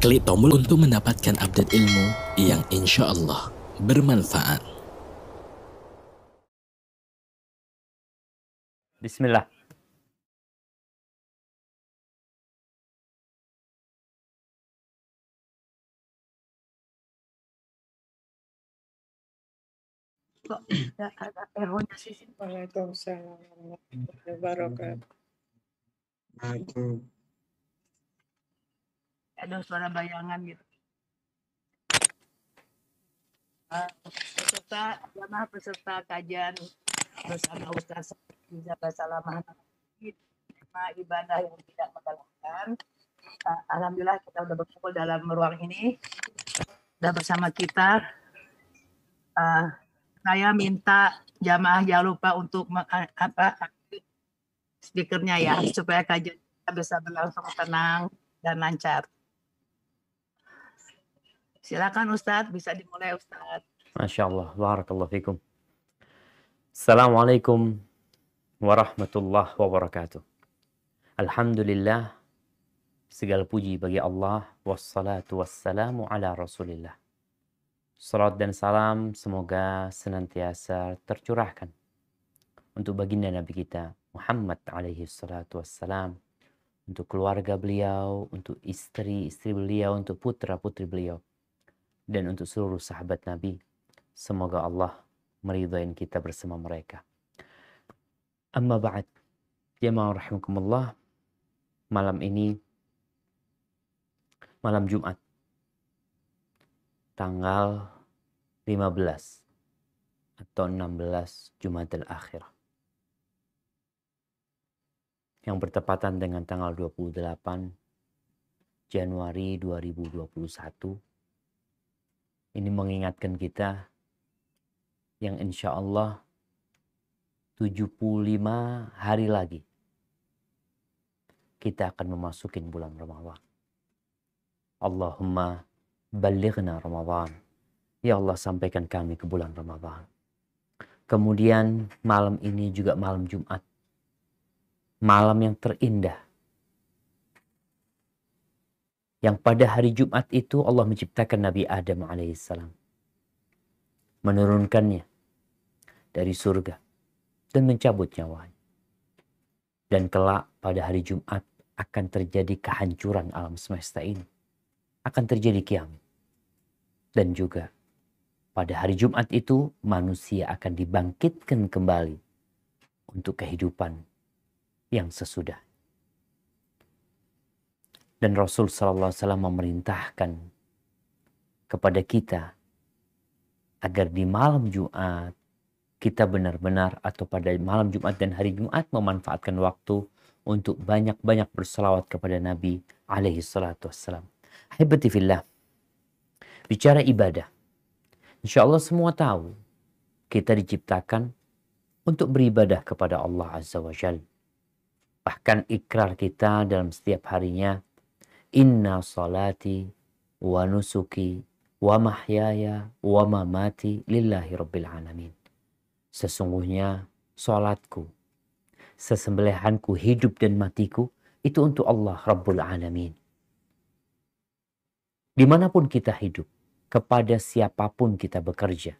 Klik tombol untuk mendapatkan update ilmu yang insya Allah bermanfaat. Bismillah. Kok nggak ada ehonya sih? Waalaikumsalam warahmatullahi wabarakatuh. Ada suara bayangan gitu. Uh, peserta, jamaah peserta kajian bersama Ustaz Riza Basalamah tema ibadah yang tidak menggalakkan. Uh, Alhamdulillah kita sudah berkumpul dalam ruang ini. Dan bersama kita, uh, saya minta jamaah jangan lupa untuk apa speakernya ya supaya kajian bisa berlangsung tenang dan lancar. Silakan Ustadz, bisa dimulai Ustadz. Masya Allah. Barakallahu fikum. Assalamualaikum warahmatullahi wabarakatuh. Alhamdulillah. Segala puji bagi Allah. Wassalatu wassalamu ala rasulillah. Salat dan salam semoga senantiasa tercurahkan untuk baginda Nabi kita Muhammad alaihi salatu wassalam untuk keluarga beliau, untuk istri-istri beliau, untuk putra-putri beliau dan untuk seluruh sahabat Nabi. Semoga Allah meridhai kita bersama mereka. Amma ba'd. Jemaah rahimakumullah. Malam ini malam Jumat tanggal 15 atau 16 Jumadil Akhir yang bertepatan dengan tanggal 28 Januari 2021 ini mengingatkan kita yang insya Allah 75 hari lagi kita akan memasuki bulan Ramadan. Allahumma balighna Ramadan. Ya Allah sampaikan kami ke bulan Ramadan. Kemudian malam ini juga malam Jumat. Malam yang terindah. Yang pada hari Jumat itu Allah menciptakan Nabi Adam alaihissalam. Menurunkannya dari surga dan mencabut nyawanya. Dan kelak pada hari Jumat akan terjadi kehancuran alam semesta ini. Akan terjadi kiamat. Dan juga pada hari Jumat itu manusia akan dibangkitkan kembali untuk kehidupan yang sesudah. Dan Rasul Sallallahu Alaihi Wasallam memerintahkan kepada kita agar di malam Jumat kita benar-benar atau pada malam Jumat dan hari Jumat memanfaatkan waktu untuk banyak-banyak berselawat kepada Nabi alaihi salatu wassalam. Hebati fillah. Bicara ibadah. Insya Allah semua tahu kita diciptakan untuk beribadah kepada Allah Azza wa Jal. Bahkan ikrar kita dalam setiap harinya, Inna salati wa nusuki wa mahyaya wa mamati lillahi rabbil alamin. Sesungguhnya salatku, sesembelihanku, hidup dan matiku itu untuk Allah Rabbul Alamin. Di mana pun kita hidup, kepada siapa pun kita bekerja,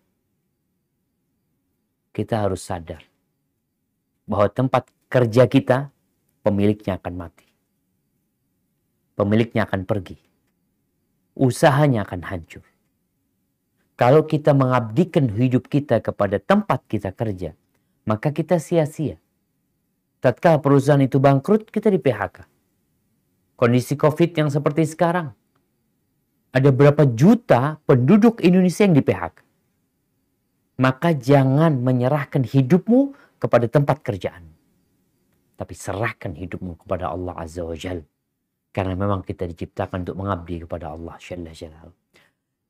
kita harus sadar bahwa tempat kerja kita pemiliknya akan mati. Pemiliknya akan pergi. Usahanya akan hancur. Kalau kita mengabdikan hidup kita kepada tempat kita kerja, maka kita sia-sia. Tatkala perusahaan itu bangkrut, kita di PHK. Kondisi COVID yang seperti sekarang, ada berapa juta penduduk Indonesia yang di PHK. Maka jangan menyerahkan hidupmu kepada tempat kerjaan. Tapi serahkan hidupmu kepada Allah Azza wa Jal. Karena memang kita diciptakan untuk mengabdi kepada Allah Jalla Jalal.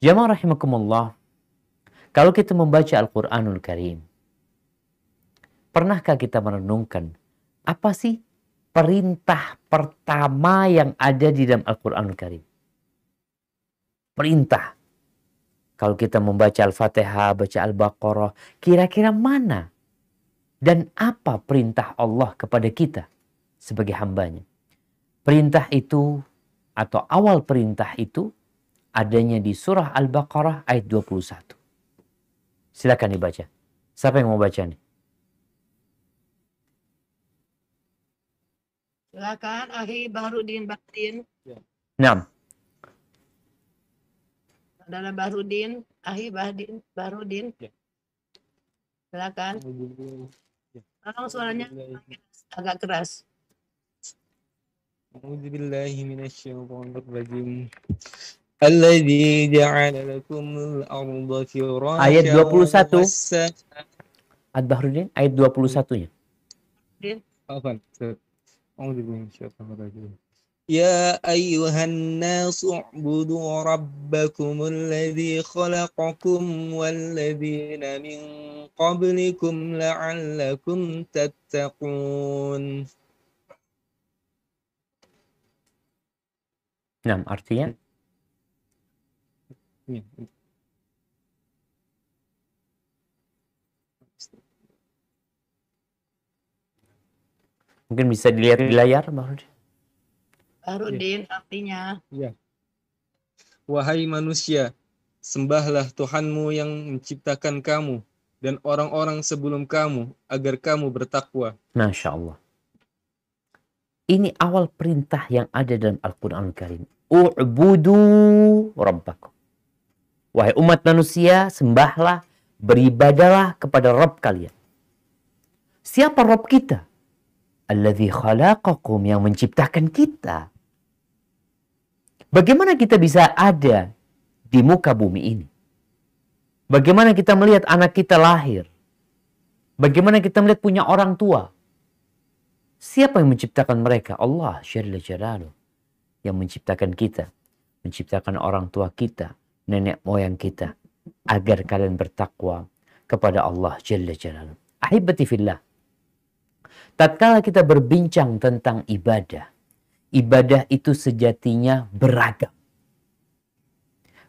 Jamaah rahimakumullah. Kalau kita membaca Al-Quranul Karim. Pernahkah kita merenungkan apa sih perintah pertama yang ada di dalam Al-Quranul Karim? perintah. Kalau kita membaca Al-Fatihah, baca Al-Baqarah, kira-kira mana dan apa perintah Allah kepada kita sebagai hambanya? Perintah itu atau awal perintah itu adanya di surah Al-Baqarah ayat 21. Silakan dibaca. Siapa yang mau baca nih? Silakan Ahi Bahrudin Baktin. Nah, Saudara Bahrudin, Ahi Bahdin, Bahrudin. Ya. Silakan. Tolong suaranya agak keras. أعوذ بالله من الشيطان الرجيم الذي جعل لكم الأرض فراشا Ayat 21. والسماء Ad-Bahrudin ayat 21-nya. عفوا أعوذ بالله من الشيطان الرجيم يا أيها الناس اعبدوا ربكم الذي خلقكم والذين من قبلكم لعلكم تتقون Nah, artinya mungkin bisa dilihat di layar, Bahrudin. Bahrudin artinya Wahai manusia, sembahlah Tuhanmu yang menciptakan kamu dan orang-orang sebelum kamu agar kamu bertakwa. Masya Allah. Ini awal perintah yang ada dalam Al-Quran Al-Karim. U'budu rabbakum. Wahai umat manusia, sembahlah, beribadalah kepada Rabb kalian. Siapa Rabb kita? Alladhi khalaqakum yang menciptakan kita. Bagaimana kita bisa ada di muka bumi ini? Bagaimana kita melihat anak kita lahir? Bagaimana kita melihat punya orang tua? Siapa yang menciptakan mereka? Allah Jalla. Yang menciptakan kita. Menciptakan orang tua kita. Nenek moyang kita. Agar kalian bertakwa kepada Allah Jalla Jalaluh. Ahibati fillah. Tatkala kita berbincang tentang ibadah. Ibadah itu sejatinya beragam.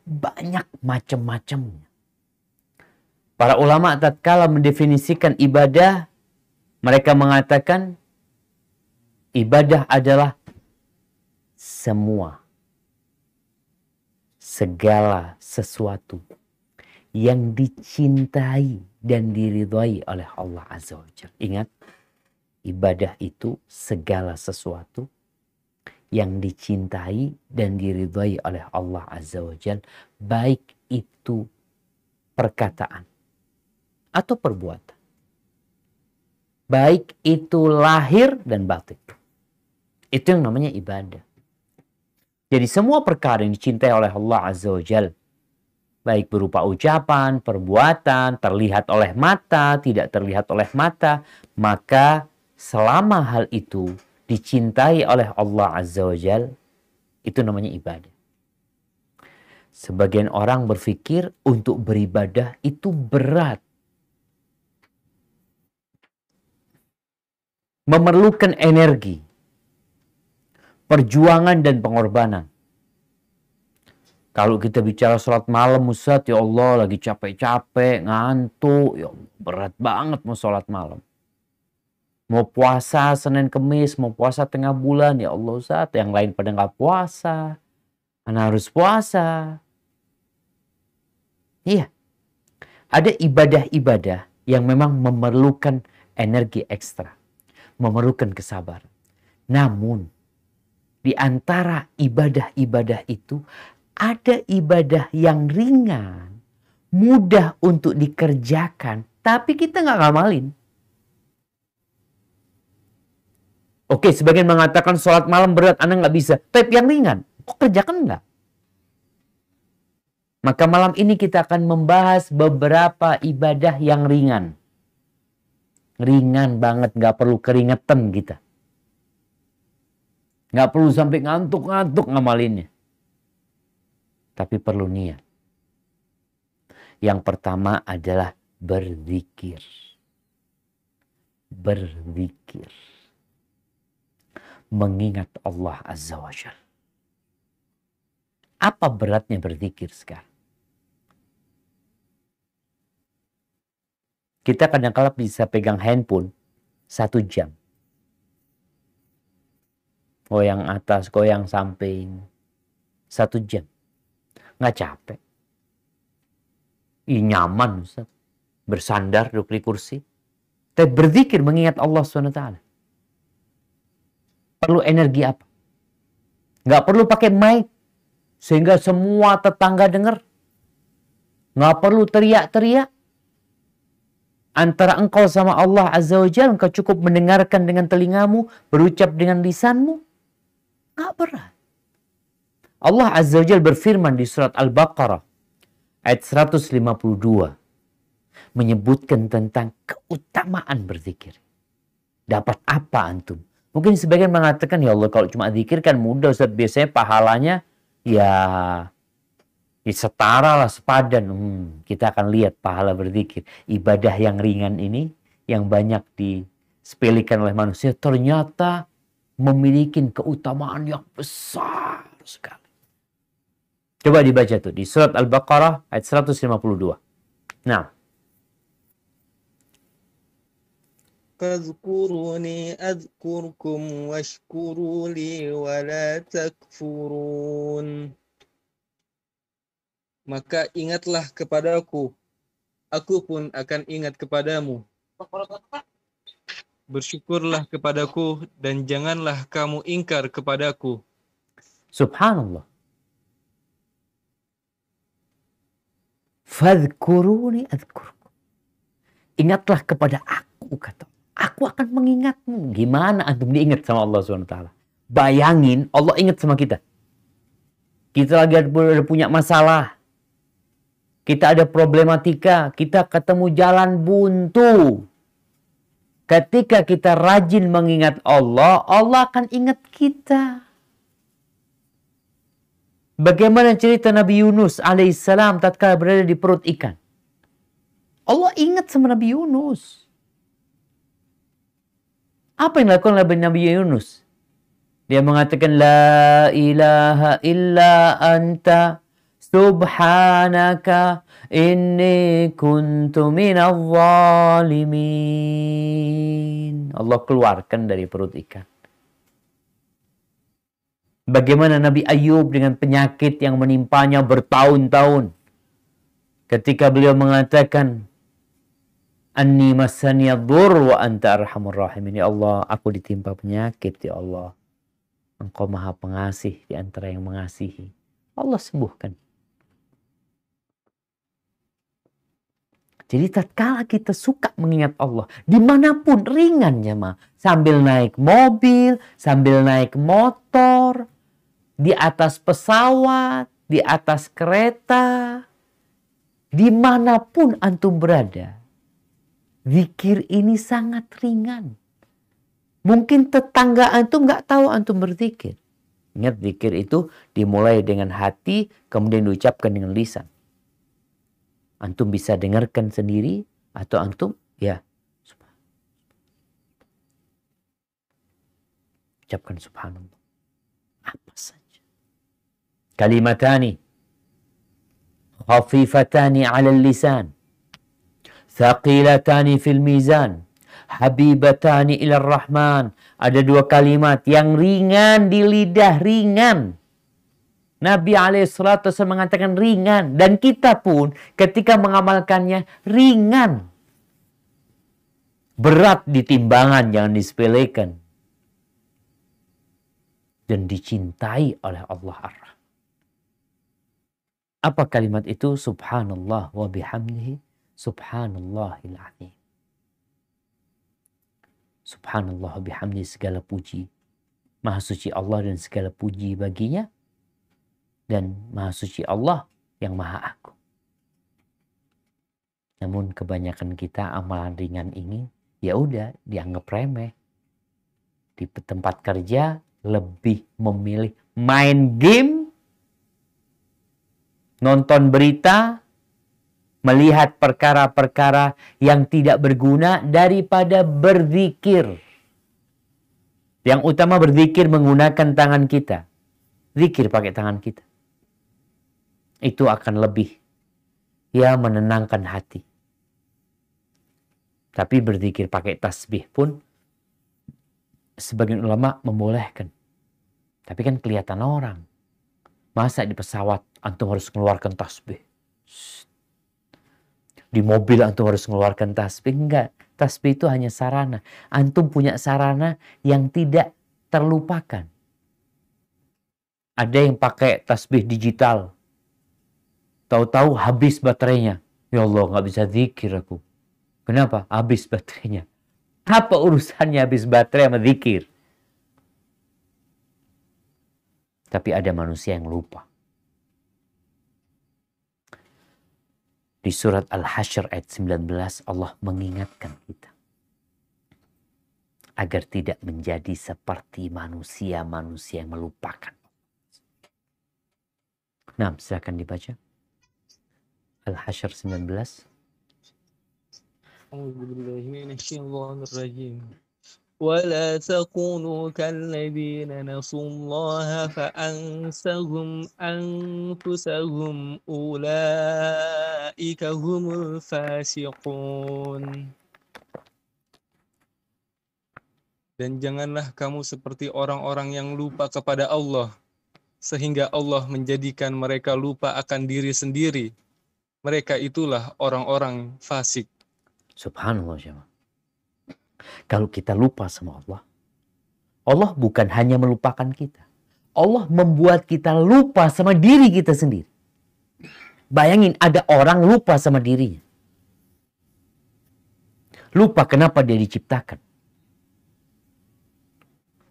Banyak macam-macamnya. Para ulama tatkala mendefinisikan ibadah, mereka mengatakan ibadah adalah semua segala sesuatu yang dicintai dan diridhai oleh Allah Azza wa Jalla. Ingat, ibadah itu segala sesuatu yang dicintai dan diridhai oleh Allah Azza wa Jalla, baik itu perkataan atau perbuatan. Baik itu lahir dan batin. Itu yang namanya ibadah. Jadi semua perkara yang dicintai oleh Allah Azza wa Jal. Baik berupa ucapan, perbuatan, terlihat oleh mata, tidak terlihat oleh mata. Maka selama hal itu dicintai oleh Allah Azza wa Jal, itu namanya ibadah. Sebagian orang berpikir untuk beribadah itu berat. Memerlukan energi, perjuangan dan pengorbanan. Kalau kita bicara sholat malam, Ustaz, ya Allah lagi capek-capek, ngantuk, ya berat banget mau sholat malam. Mau puasa Senin Kemis, mau puasa tengah bulan, ya Allah Ustaz, yang lain pada nggak puasa. Anak harus puasa. Iya. Ada ibadah-ibadah yang memang memerlukan energi ekstra. Memerlukan kesabaran. Namun, di antara ibadah-ibadah itu ada ibadah yang ringan, mudah untuk dikerjakan, tapi kita nggak ngamalin. Oke, sebagian mengatakan sholat malam berat, Anda nggak bisa. Tapi yang ringan, kok kerjakan nggak? Maka malam ini kita akan membahas beberapa ibadah yang ringan. Ringan banget, nggak perlu keringetan kita. Nggak perlu sampai ngantuk-ngantuk ngamalinnya. Tapi perlu niat. Yang pertama adalah berzikir. Berzikir. Mengingat Allah Azza wa Jal. Apa beratnya berzikir sekarang? Kita kadang-kala bisa pegang handphone satu jam goyang atas, goyang samping, Satu jam. Nggak capek. Ih, nyaman Ustaz. Bersandar duduk di kursi. Tapi berzikir mengingat Allah SWT. Perlu energi apa? Nggak perlu pakai mic. Sehingga semua tetangga dengar. Nggak perlu teriak-teriak. Antara engkau sama Allah Azza wa Jalla, engkau cukup mendengarkan dengan telingamu, berucap dengan lisanmu. Nggak berat. Allah Azza wa Jalla berfirman di surat Al-Baqarah ayat 152 menyebutkan tentang keutamaan berzikir. Dapat apa antum? Mungkin sebagian mengatakan, ya Allah kalau cuma zikir kan mudah Ustaz. Biasanya pahalanya ya, ya setara lah, sepadan. Hmm, kita akan lihat pahala berzikir. Ibadah yang ringan ini, yang banyak disepelekan oleh manusia, ternyata memiliki keutamaan yang besar sekali. Coba dibaca tuh di surat Al-Baqarah ayat 152. Nah. Fazkuruni azkurkum washkuruli wa la takfurun. Maka ingatlah kepadaku, aku pun akan ingat kepadamu. Bersyukurlah kepadaku dan janganlah kamu ingkar kepadaku. subhanallah. Fadhkuruni adhkurkum. Ingatlah kepada aku, kata. Aku akan mengingatmu. Gimana antum diingat sama Allah SWT? Bayangin Allah ingat sama kita. Kita lagi ada punya masalah. Kita ada problematika. Kita ketemu jalan buntu. Ketika kita rajin mengingat Allah, Allah akan ingat kita. Bagaimana cerita Nabi Yunus alaihissalam tatkala berada di perut ikan. Allah ingat sama Nabi Yunus. Apa yang dilakukan oleh Nabi Yunus? Dia mengatakan la ilaha illa anta subhanaka inni kuntu minal zalimin. Allah keluarkan dari perut ikan. Bagaimana Nabi Ayub dengan penyakit yang menimpanya bertahun-tahun. Ketika beliau mengatakan, Anni masaniya wa anta arhamur rahimin. Ya Allah, aku ditimpa penyakit ya Allah. Engkau maha pengasih di antara yang mengasihi. Allah sembuhkan. Jadi tatkala kita suka mengingat Allah, di mana pun ringan ya ma, sambil naik mobil, sambil naik motor, di atas pesawat, di atas kereta, di mana pun antum berada, Zikir ini sangat ringan. Mungkin tetangga antum nggak tahu antum berzikir. Ingat zikir itu dimulai dengan hati, kemudian diucapkan dengan lisan. Antum bisa dengarkan sendiri atau antum ya ucapkan subhanallah. Apa saja. Kalimatani khafifatani 'ala lisan Thaqilatani fil mizan. Habibatani ila rahman. Ada dua kalimat yang ringan di lidah, ringan. Nabi alaihissalatu mengatakan ringan. Dan kita pun ketika mengamalkannya ringan. Berat di timbangan, jangan disepelekan. Dan dicintai oleh Allah ar Apa kalimat itu? Subhanallah wa bihamdihi Subhanallahil azim. Subhanallah bihamdi segala puji. Maha suci Allah dan segala puji baginya. Dan maha suci Allah yang maha aku. Namun kebanyakan kita amalan ringan ini ya udah dianggap remeh. Di tempat kerja lebih memilih main game, nonton berita, melihat perkara-perkara yang tidak berguna daripada berzikir. Yang utama berzikir menggunakan tangan kita. Zikir pakai tangan kita. Itu akan lebih ya menenangkan hati. Tapi berzikir pakai tasbih pun sebagian ulama membolehkan. Tapi kan kelihatan orang. Masa di pesawat antum harus mengeluarkan tasbih? Di mobil antum harus mengeluarkan tasbih? Enggak. Tasbih itu hanya sarana. Antum punya sarana yang tidak terlupakan. Ada yang pakai tasbih digital. Tahu-tahu habis baterainya. Ya Allah, nggak bisa zikir aku. Kenapa? Habis baterainya. Apa urusannya habis baterai sama zikir? Tapi ada manusia yang lupa. Di surat Al-Hasyr ayat 19 Allah mengingatkan kita. Agar tidak menjadi seperti manusia-manusia yang melupakan. Nah, silakan dibaca. Al-Hasyr 19. أعوذ بالله من الشيطان الرجيم ولا تكونوا كالذين نسوا الله فأنسهم أنفسهم أولئك هم الفاسقون Dan janganlah kamu seperti orang-orang yang lupa kepada Allah, sehingga Allah menjadikan mereka lupa akan diri sendiri. mereka itulah orang-orang fasik. Subhanallah jemaah. Kalau kita lupa sama Allah, Allah bukan hanya melupakan kita. Allah membuat kita lupa sama diri kita sendiri. Bayangin ada orang lupa sama dirinya. Lupa kenapa dia diciptakan.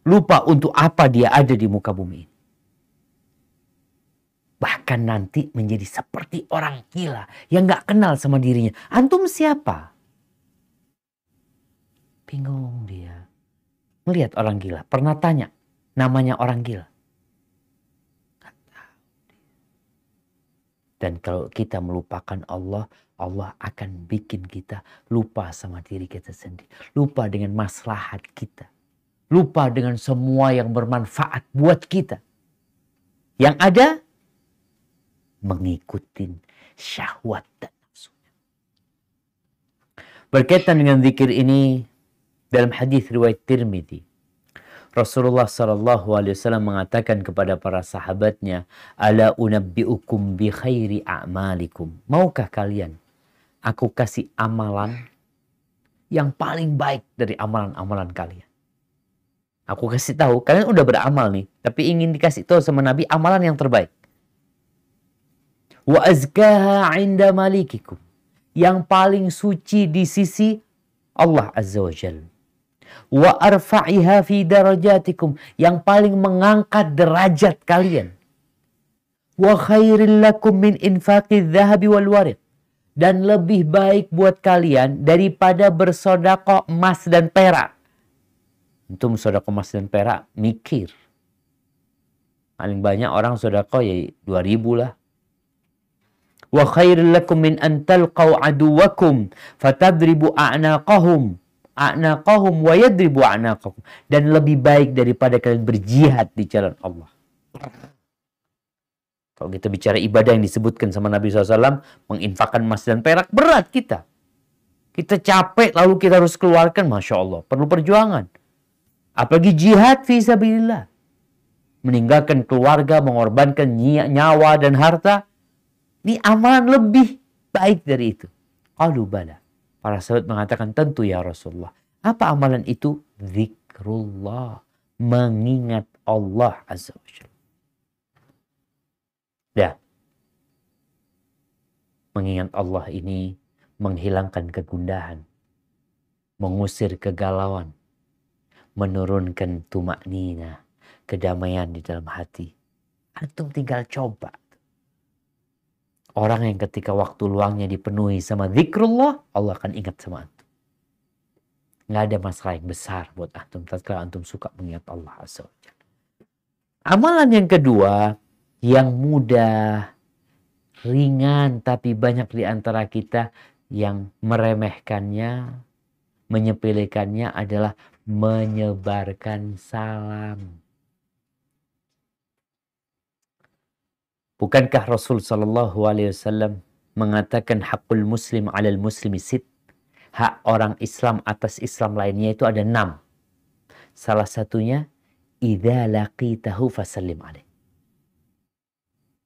Lupa untuk apa dia ada di muka bumi ini. Bahkan nanti menjadi seperti orang gila yang gak kenal sama dirinya. Antum siapa? Bingung dia. Melihat orang gila. Pernah tanya namanya orang gila. Dan kalau kita melupakan Allah, Allah akan bikin kita lupa sama diri kita sendiri. Lupa dengan maslahat kita. Lupa dengan semua yang bermanfaat buat kita. Yang ada, mengikuti syahwat dan nafsunya. Berkaitan dengan zikir ini, dalam hadis riwayat Tirmidzi, Rasulullah Shallallahu Alaihi Wasallam mengatakan kepada para sahabatnya, "Ala unabbiukum bi khairi a'malikum." Maukah kalian aku kasih amalan yang paling baik dari amalan-amalan kalian? Aku kasih tahu, kalian udah beramal nih, tapi ingin dikasih tahu sama Nabi amalan yang terbaik. Wa azkaha 'inda malikikum. Yang paling suci di sisi Allah Azza wa Jalla. Wa arfa'iha fi darajatikum. Yang paling mengangkat derajat kalian. Wa khairil lakum min infaqi dhahabi wal warid dan lebih baik buat kalian daripada bersodako emas dan perak. Untuk sodako emas dan perak mikir. Paling banyak orang sodako ya 2000 lah wa khairil lakum min an talqaw aduwakum fatadribu a'naqahum a'naqahum wa yadribu a'naqahum dan lebih baik daripada kalian berjihad di jalan Allah. Kalau kita bicara ibadah yang disebutkan sama Nabi SAW, menginfakkan emas dan perak, berat kita. Kita capek, lalu kita harus keluarkan, Masya Allah. Perlu perjuangan. Apalagi jihad visabilillah. Meninggalkan keluarga, mengorbankan nyawa dan harta. Ini amalan lebih baik dari itu. Qalu bala. Para sahabat mengatakan tentu ya Rasulullah. Apa amalan itu? Zikrullah. Mengingat Allah Azza wa Jalla. Ya. Mengingat Allah ini menghilangkan kegundahan. Mengusir kegalauan. Menurunkan tumak nina. Kedamaian di dalam hati. Antum tinggal coba Orang yang ketika waktu luangnya dipenuhi sama zikrullah, Allah akan ingat sama antum. Nggak ada masalah yang besar buat antum. Tatkala antum suka mengingat Allah Amalan yang kedua, yang mudah, ringan, tapi banyak di antara kita yang meremehkannya, menyepelekannya adalah menyebarkan salam. Bukankah Rasul Shallallahu Alaihi Wasallam mengatakan hakul muslim alal muslimi sit hak orang Islam atas Islam lainnya itu ada enam. Salah satunya idza laqitahu fasallim alaih.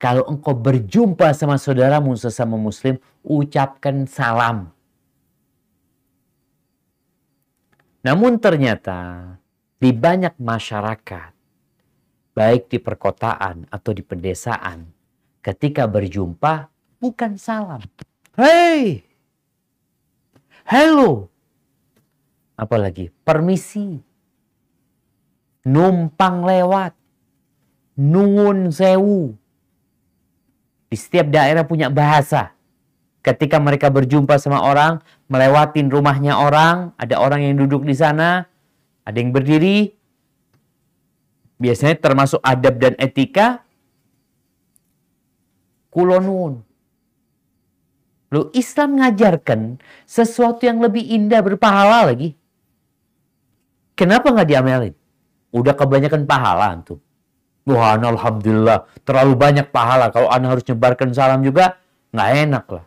Kalau engkau berjumpa sama saudaramu sesama muslim, ucapkan salam. Namun ternyata di banyak masyarakat, baik di perkotaan atau di pedesaan, ketika berjumpa bukan salam. Hey! Hello! Apalagi permisi. Numpang lewat. Nuwun sewu. Di setiap daerah punya bahasa. Ketika mereka berjumpa sama orang, melewatin rumahnya orang, ada orang yang duduk di sana, ada yang berdiri. Biasanya termasuk adab dan etika. Kulonun. Lu Islam mengajarkan sesuatu yang lebih indah berpahala lagi. Kenapa nggak diamelin? Udah kebanyakan pahala tuh. Wah, alhamdulillah terlalu banyak pahala. Kalau anda harus nyebarkan salam juga nggak enak lah.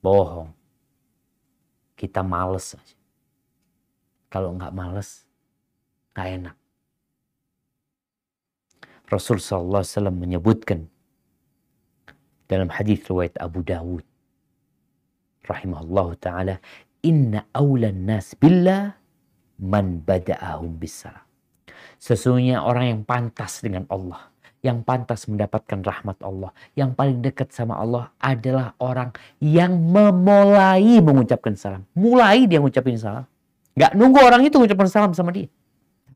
Bohong. Kita males aja. Kalau nggak males, nggak enak. Rasul Sallallahu Alaihi Wasallam menyebutkan dalam hadis riwayat Abu Dawud rahimahullah taala inna awlan nas billah man bada'ahum bisalam Sesungguhnya orang yang pantas dengan Allah, yang pantas mendapatkan rahmat Allah, yang paling dekat sama Allah adalah orang yang memulai mengucapkan salam. Mulai dia mengucapkan salam. Gak nunggu orang itu mengucapkan salam sama dia.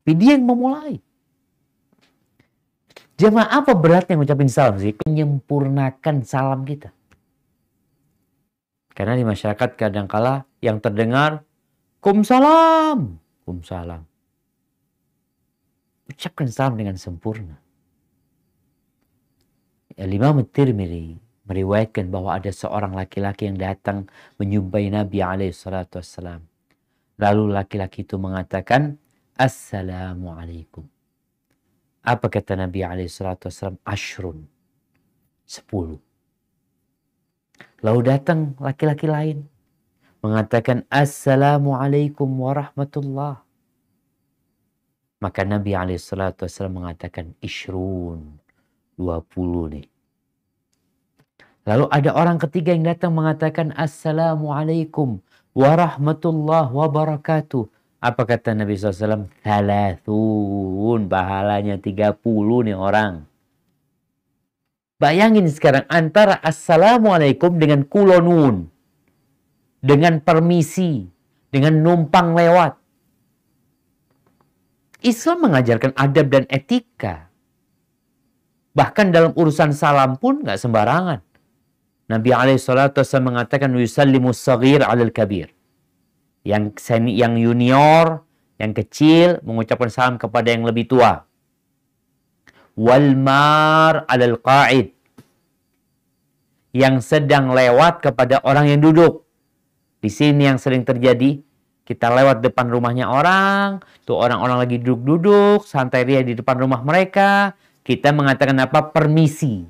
Tapi dia yang memulai. Jemaah apa beratnya mengucapkan salam sih? Menyempurnakan salam kita. Karena di masyarakat kadangkala yang terdengar Kumsalam. Kumsalam. Ucapkan salam dengan sempurna. Imam Tirmidzi meriwayatkan bahwa ada seorang laki-laki yang datang menyumpai Nabi alaihi salatu. Lalu laki-laki itu mengatakan, Assalamualaikum. Apa kata Nabi wassalam? Ashrun. Sepuluh. Lalu datang laki-laki lain mengatakan Assalamualaikum warahmatullah. Maka Nabi SAW mengatakan Ishrun. 20 nih. Lalu ada orang ketiga yang datang mengatakan Assalamualaikum warahmatullah wabarakatuh. Apa kata Nabi SAW? Thalathun. Pahalanya 30 nih orang. Bayangin sekarang antara Assalamualaikum dengan kulonun. Dengan permisi. Dengan numpang lewat. Islam mengajarkan adab dan etika. Bahkan dalam urusan salam pun nggak sembarangan. Nabi SAW mengatakan yusallimu sagir alal kabir. Yang seni, yang junior, yang kecil mengucapkan salam kepada yang lebih tua wal mar alal qa'id yang sedang lewat kepada orang yang duduk. Di sini yang sering terjadi, kita lewat depan rumahnya orang, tuh orang-orang lagi duduk-duduk, santai dia di depan rumah mereka, kita mengatakan apa? Permisi.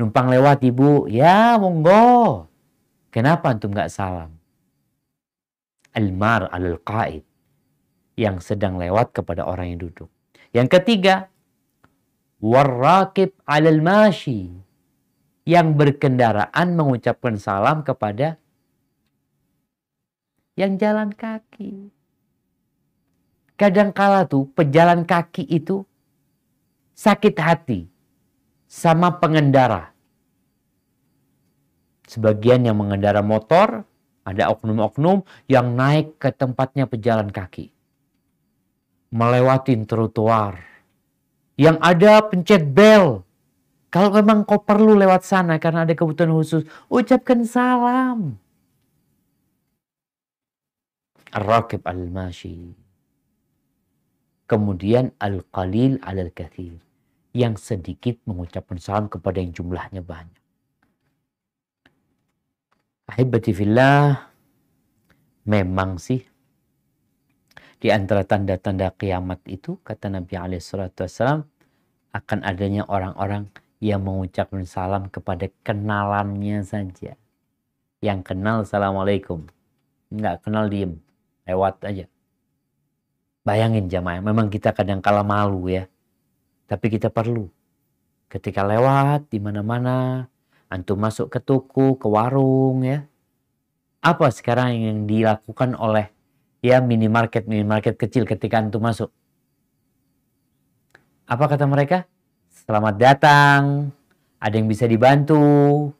Numpang lewat ibu, ya monggo. Kenapa antum nggak salam? Almar alal qaid yang sedang lewat kepada orang yang duduk. Yang ketiga, warrakib alal mashi yang berkendaraan mengucapkan salam kepada yang jalan kaki. Kadangkala tuh pejalan kaki itu sakit hati sama pengendara. Sebagian yang mengendara motor, ada oknum-oknum yang naik ke tempatnya pejalan kaki. Melewati trotoar yang ada pencet bel. Kalau memang kau perlu lewat sana karena ada kebutuhan khusus, ucapkan salam. Ar-Rakib al-Mashi. Kemudian Al-Qalil al-Kathir. Yang sedikit mengucapkan salam kepada yang jumlahnya banyak. Ahibati fillah, memang sih di antara tanda-tanda kiamat itu kata Nabi Alaihissalam akan adanya orang-orang yang mengucapkan salam kepada kenalannya saja. Yang kenal Assalamualaikum. Nggak kenal diem. Lewat aja. Bayangin jamaah, memang kita kadang kala malu ya. Tapi kita perlu. Ketika lewat di mana-mana, antum masuk ke toko, ke warung ya. Apa sekarang yang dilakukan oleh ya minimarket minimarket kecil ketika antum masuk? Apa kata mereka? Selamat datang, ada yang bisa dibantu,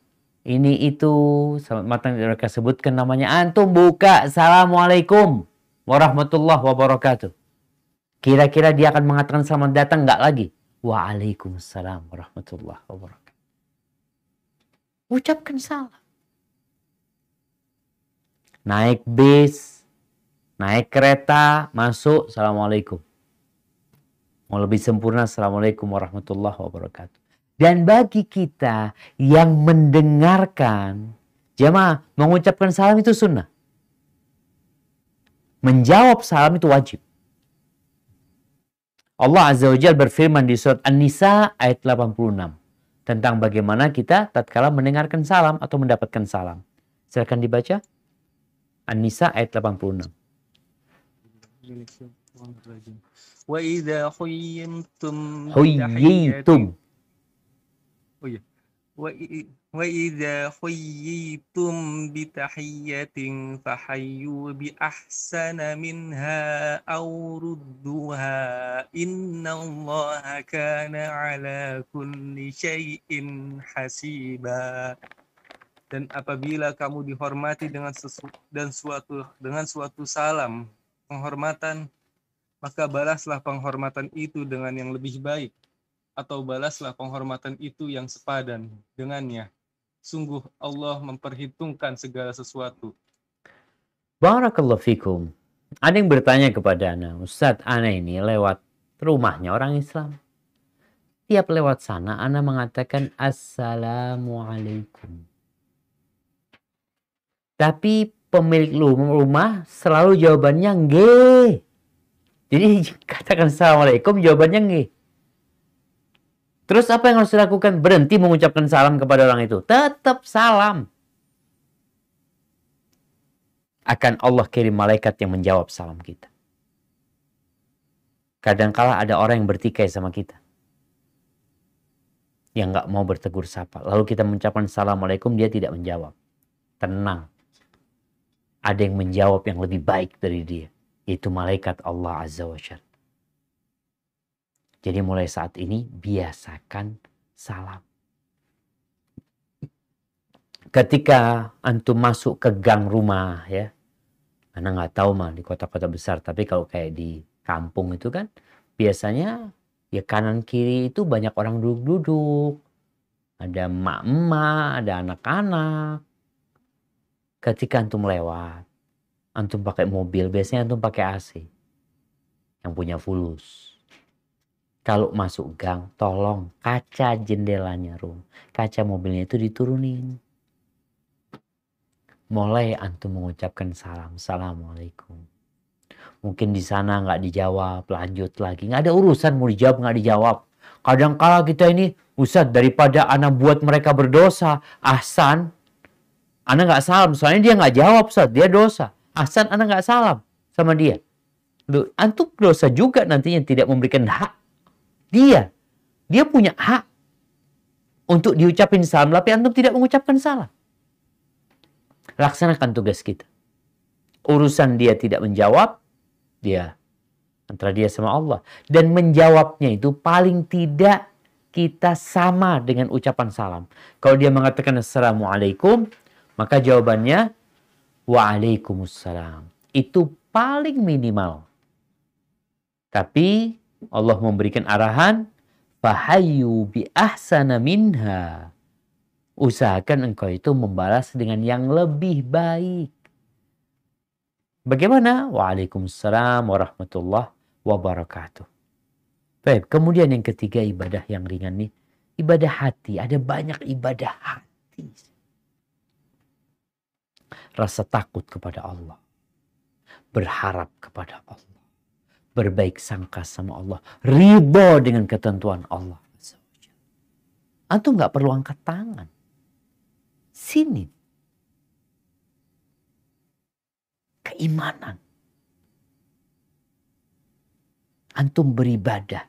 ini itu, selamat datang mereka sebutkan namanya antum buka, assalamualaikum warahmatullahi wabarakatuh. Kira-kira dia akan mengatakan selamat datang nggak lagi? Waalaikumsalam warahmatullahi wabarakatuh. Ucapkan salam. Naik bis, naik kereta, masuk, Assalamualaikum. Mau lebih sempurna, Assalamualaikum warahmatullahi wabarakatuh. Dan bagi kita yang mendengarkan, jemaah mengucapkan salam itu sunnah. Menjawab salam itu wajib. Allah Azza wa Jal berfirman di surat An-Nisa ayat 86 tentang bagaimana kita tatkala mendengarkan salam atau mendapatkan salam. Silakan dibaca. An-Nisa ayat 86. Wa idza Huyyitum. Oh iya. Wa khuyyitum bi tahiyyatin fahayyu bi ahsana minha aw rudduha innallaha kana ala kulli syai'in hasiba. Dan apabila kamu dihormati dengan sesu dan suatu dengan suatu salam penghormatan maka balaslah penghormatan itu dengan yang lebih baik atau balaslah penghormatan itu yang sepadan dengannya. Sungguh Allah memperhitungkan segala sesuatu. Barakallahu fikum. Ada yang bertanya kepada Ana, Ustadz Ana ini lewat rumahnya orang Islam. Tiap lewat sana Ana mengatakan Assalamualaikum. Tapi pemilik rumah selalu jawabannya nggih. Jadi katakan Assalamualaikum jawabannya nggih. Terus apa yang harus dilakukan? Berhenti mengucapkan salam kepada orang itu. Tetap salam. Akan Allah kirim malaikat yang menjawab salam kita. Kadangkala ada orang yang bertikai sama kita. Yang nggak mau bertegur sapa. Lalu kita mengucapkan Assalamualaikum, dia tidak menjawab. Tenang. Ada yang menjawab yang lebih baik dari dia. Itu malaikat Allah Azza wa Jalla. Jadi mulai saat ini biasakan salam. Ketika antum masuk ke gang rumah ya, karena nggak tahu mah di kota-kota besar, tapi kalau kayak di kampung itu kan biasanya ya kanan kiri itu banyak orang duduk-duduk, ada emak-emak, ada anak-anak. Ketika antum lewat, antum pakai mobil, biasanya antum pakai AC yang punya fulus. Kalau masuk gang, tolong kaca jendelanya rum, kaca mobilnya itu diturunin. Mulai antum mengucapkan salam, assalamualaikum. Mungkin di sana nggak dijawab, lanjut lagi. Nggak ada urusan mau dijawab nggak dijawab. Kadang-kala kita ini, Ustadz daripada anak buat mereka berdosa, ahsan, anak nggak salam. Soalnya dia nggak jawab, Ustadz, dia dosa. Ahsan, anak nggak salam sama dia. Loh, antum dosa juga nantinya tidak memberikan hak dia. Dia punya hak untuk diucapin salam, tapi antum tidak mengucapkan salam. Laksanakan tugas kita. Urusan dia tidak menjawab, dia antara dia sama Allah. Dan menjawabnya itu paling tidak kita sama dengan ucapan salam. Kalau dia mengatakan Assalamualaikum, maka jawabannya Waalaikumsalam. Itu paling minimal. Tapi Allah memberikan arahan Fahayu bi ahsana minha. Usahakan engkau itu membalas dengan yang lebih baik. Bagaimana? Waalaikumsalam warahmatullahi wabarakatuh. Baik, kemudian yang ketiga ibadah yang ringan nih. Ibadah hati. Ada banyak ibadah hati. Rasa takut kepada Allah. Berharap kepada Allah berbaik sangka sama Allah, ridho dengan ketentuan Allah. Antum nggak perlu angkat tangan. Sini. Keimanan. Antum beribadah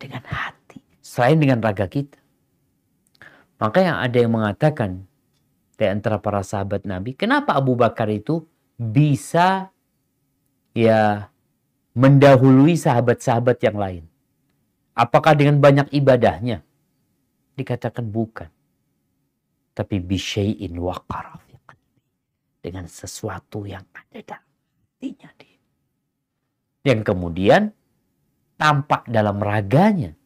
dengan hati. selain dengan raga kita. Maka yang ada yang mengatakan di antara para sahabat Nabi, kenapa Abu Bakar itu bisa ya mendahului sahabat-sahabat yang lain? Apakah dengan banyak ibadahnya? Dikatakan bukan. Tapi bisyai'in waqara dengan sesuatu yang ada dalam hatinya dia. Yang kemudian tampak dalam raganya.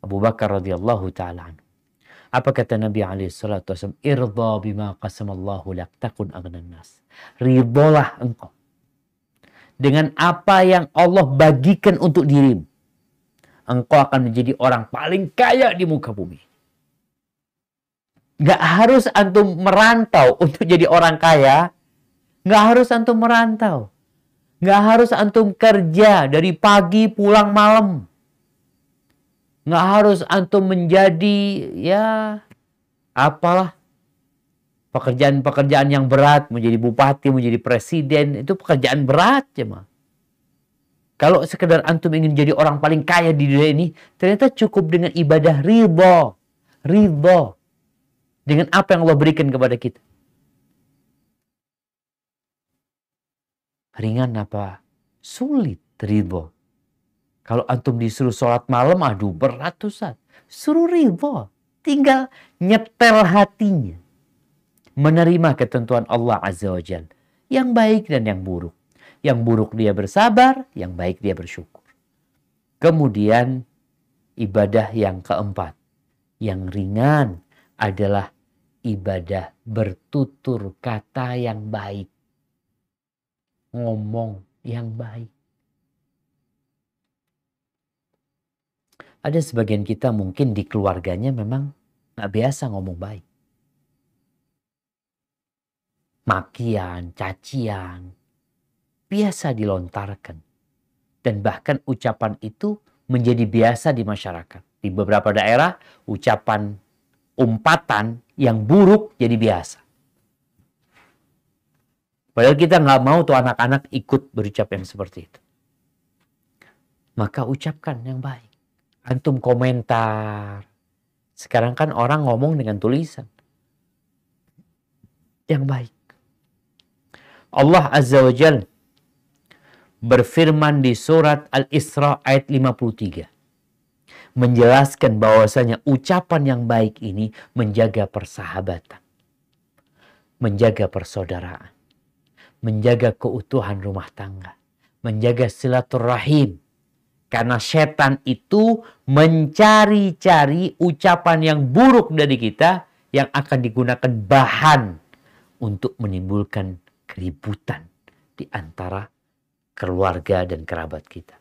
Abu Bakar radhiyallahu taala Apa kata Nabi alaihi salatu wasallam? Irda bima qasamallahu lak takun aghnan nas. Ridolah engkau dengan apa yang Allah bagikan untuk dirimu. Engkau akan menjadi orang paling kaya di muka bumi. Gak harus antum merantau untuk jadi orang kaya. Gak harus antum merantau. Gak harus antum kerja dari pagi pulang malam. Nggak harus antum menjadi ya apalah pekerjaan-pekerjaan yang berat, menjadi bupati, menjadi presiden, itu pekerjaan berat mah. Kalau sekedar antum ingin jadi orang paling kaya di dunia ini, ternyata cukup dengan ibadah ridho. Ridho. Dengan apa yang Allah berikan kepada kita. Ringan apa? Sulit ridho. Kalau antum disuruh sholat malam, aduh berat tuh Ustaz. Suruh ridho. Tinggal nyetel hatinya. Menerima ketentuan Allah Azza wa Jal. Yang baik dan yang buruk. Yang buruk dia bersabar, yang baik dia bersyukur. Kemudian ibadah yang keempat. Yang ringan adalah ibadah bertutur kata yang baik. Ngomong yang baik. Ada sebagian kita mungkin di keluarganya memang nggak biasa ngomong baik. Makian, cacian, biasa dilontarkan. Dan bahkan ucapan itu menjadi biasa di masyarakat. Di beberapa daerah, ucapan umpatan yang buruk jadi biasa. Padahal kita nggak mau tuh anak-anak ikut berucap yang seperti itu. Maka ucapkan yang baik antum komentar. Sekarang kan orang ngomong dengan tulisan. Yang baik. Allah Azza wa Jal berfirman di surat Al-Isra ayat 53 menjelaskan bahwasanya ucapan yang baik ini menjaga persahabatan, menjaga persaudaraan, menjaga keutuhan rumah tangga, menjaga silaturahim, karena setan itu mencari-cari ucapan yang buruk dari kita yang akan digunakan bahan untuk menimbulkan keributan di antara keluarga dan kerabat kita.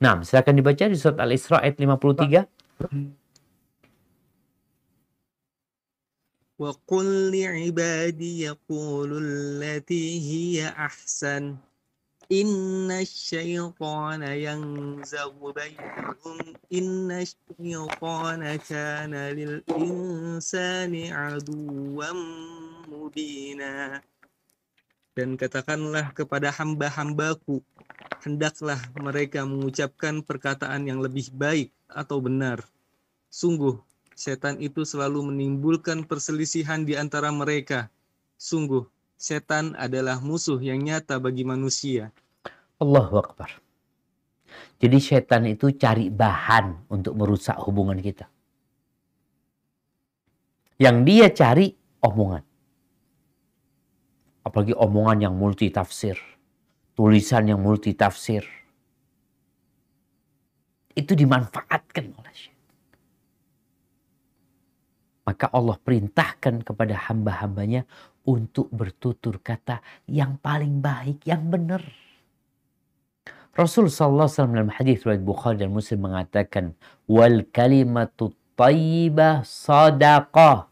Nah, silakan dibaca di surat Al-Isra ayat 53. وَقُلْ لِعِبَادِي يَقُولُوا الَّتِي هِيَ أَحْسَنُ Inna syaitana yanzagh bainahum Inna syaitana kana lil insani aduwam mubina dan katakanlah kepada hamba-hambaku Hendaklah mereka mengucapkan perkataan yang lebih baik atau benar Sungguh, setan itu selalu menimbulkan perselisihan di antara mereka Sungguh, setan adalah musuh yang nyata bagi manusia Allahu Akbar. Jadi setan itu cari bahan untuk merusak hubungan kita. Yang dia cari omongan. Apalagi omongan yang multi tafsir. Tulisan yang multi tafsir. Itu dimanfaatkan oleh setan. Maka Allah perintahkan kepada hamba-hambanya untuk bertutur kata yang paling baik, yang benar Rasul wasallam dalam hadis riwayat Bukhari dan Muslim mengatakan wal kalimatu thayyibah sadaqah.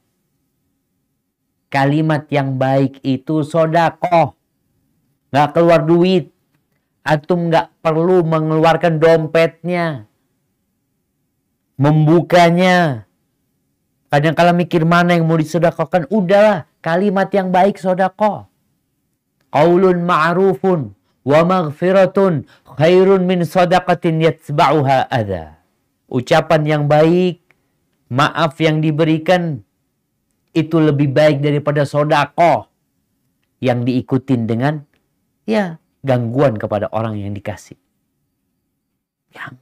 Kalimat yang baik itu sodakoh. Nggak keluar duit. Antum nggak perlu mengeluarkan dompetnya. Membukanya. Kadang kala mikir mana yang mau disodakohkan. Udahlah. Kalimat yang baik sodakoh. Qaulun ma'rufun wa maghfiratun khairun min sadaqatin yatba'uha adha. ucapan yang baik, maaf yang diberikan itu lebih baik daripada sodako yang diikutin dengan ya gangguan kepada orang yang dikasih. Yang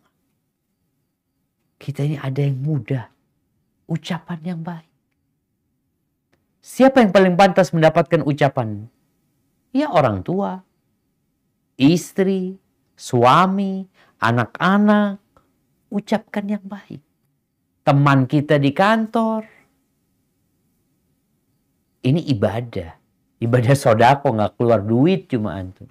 kita ini ada yang mudah, ucapan yang baik. Siapa yang paling pantas mendapatkan ucapan? Ya orang tua, istri, suami, anak-anak. Ucapkan yang baik. Teman kita di kantor. Ini ibadah. Ibadah sodako nggak keluar duit cuma antum.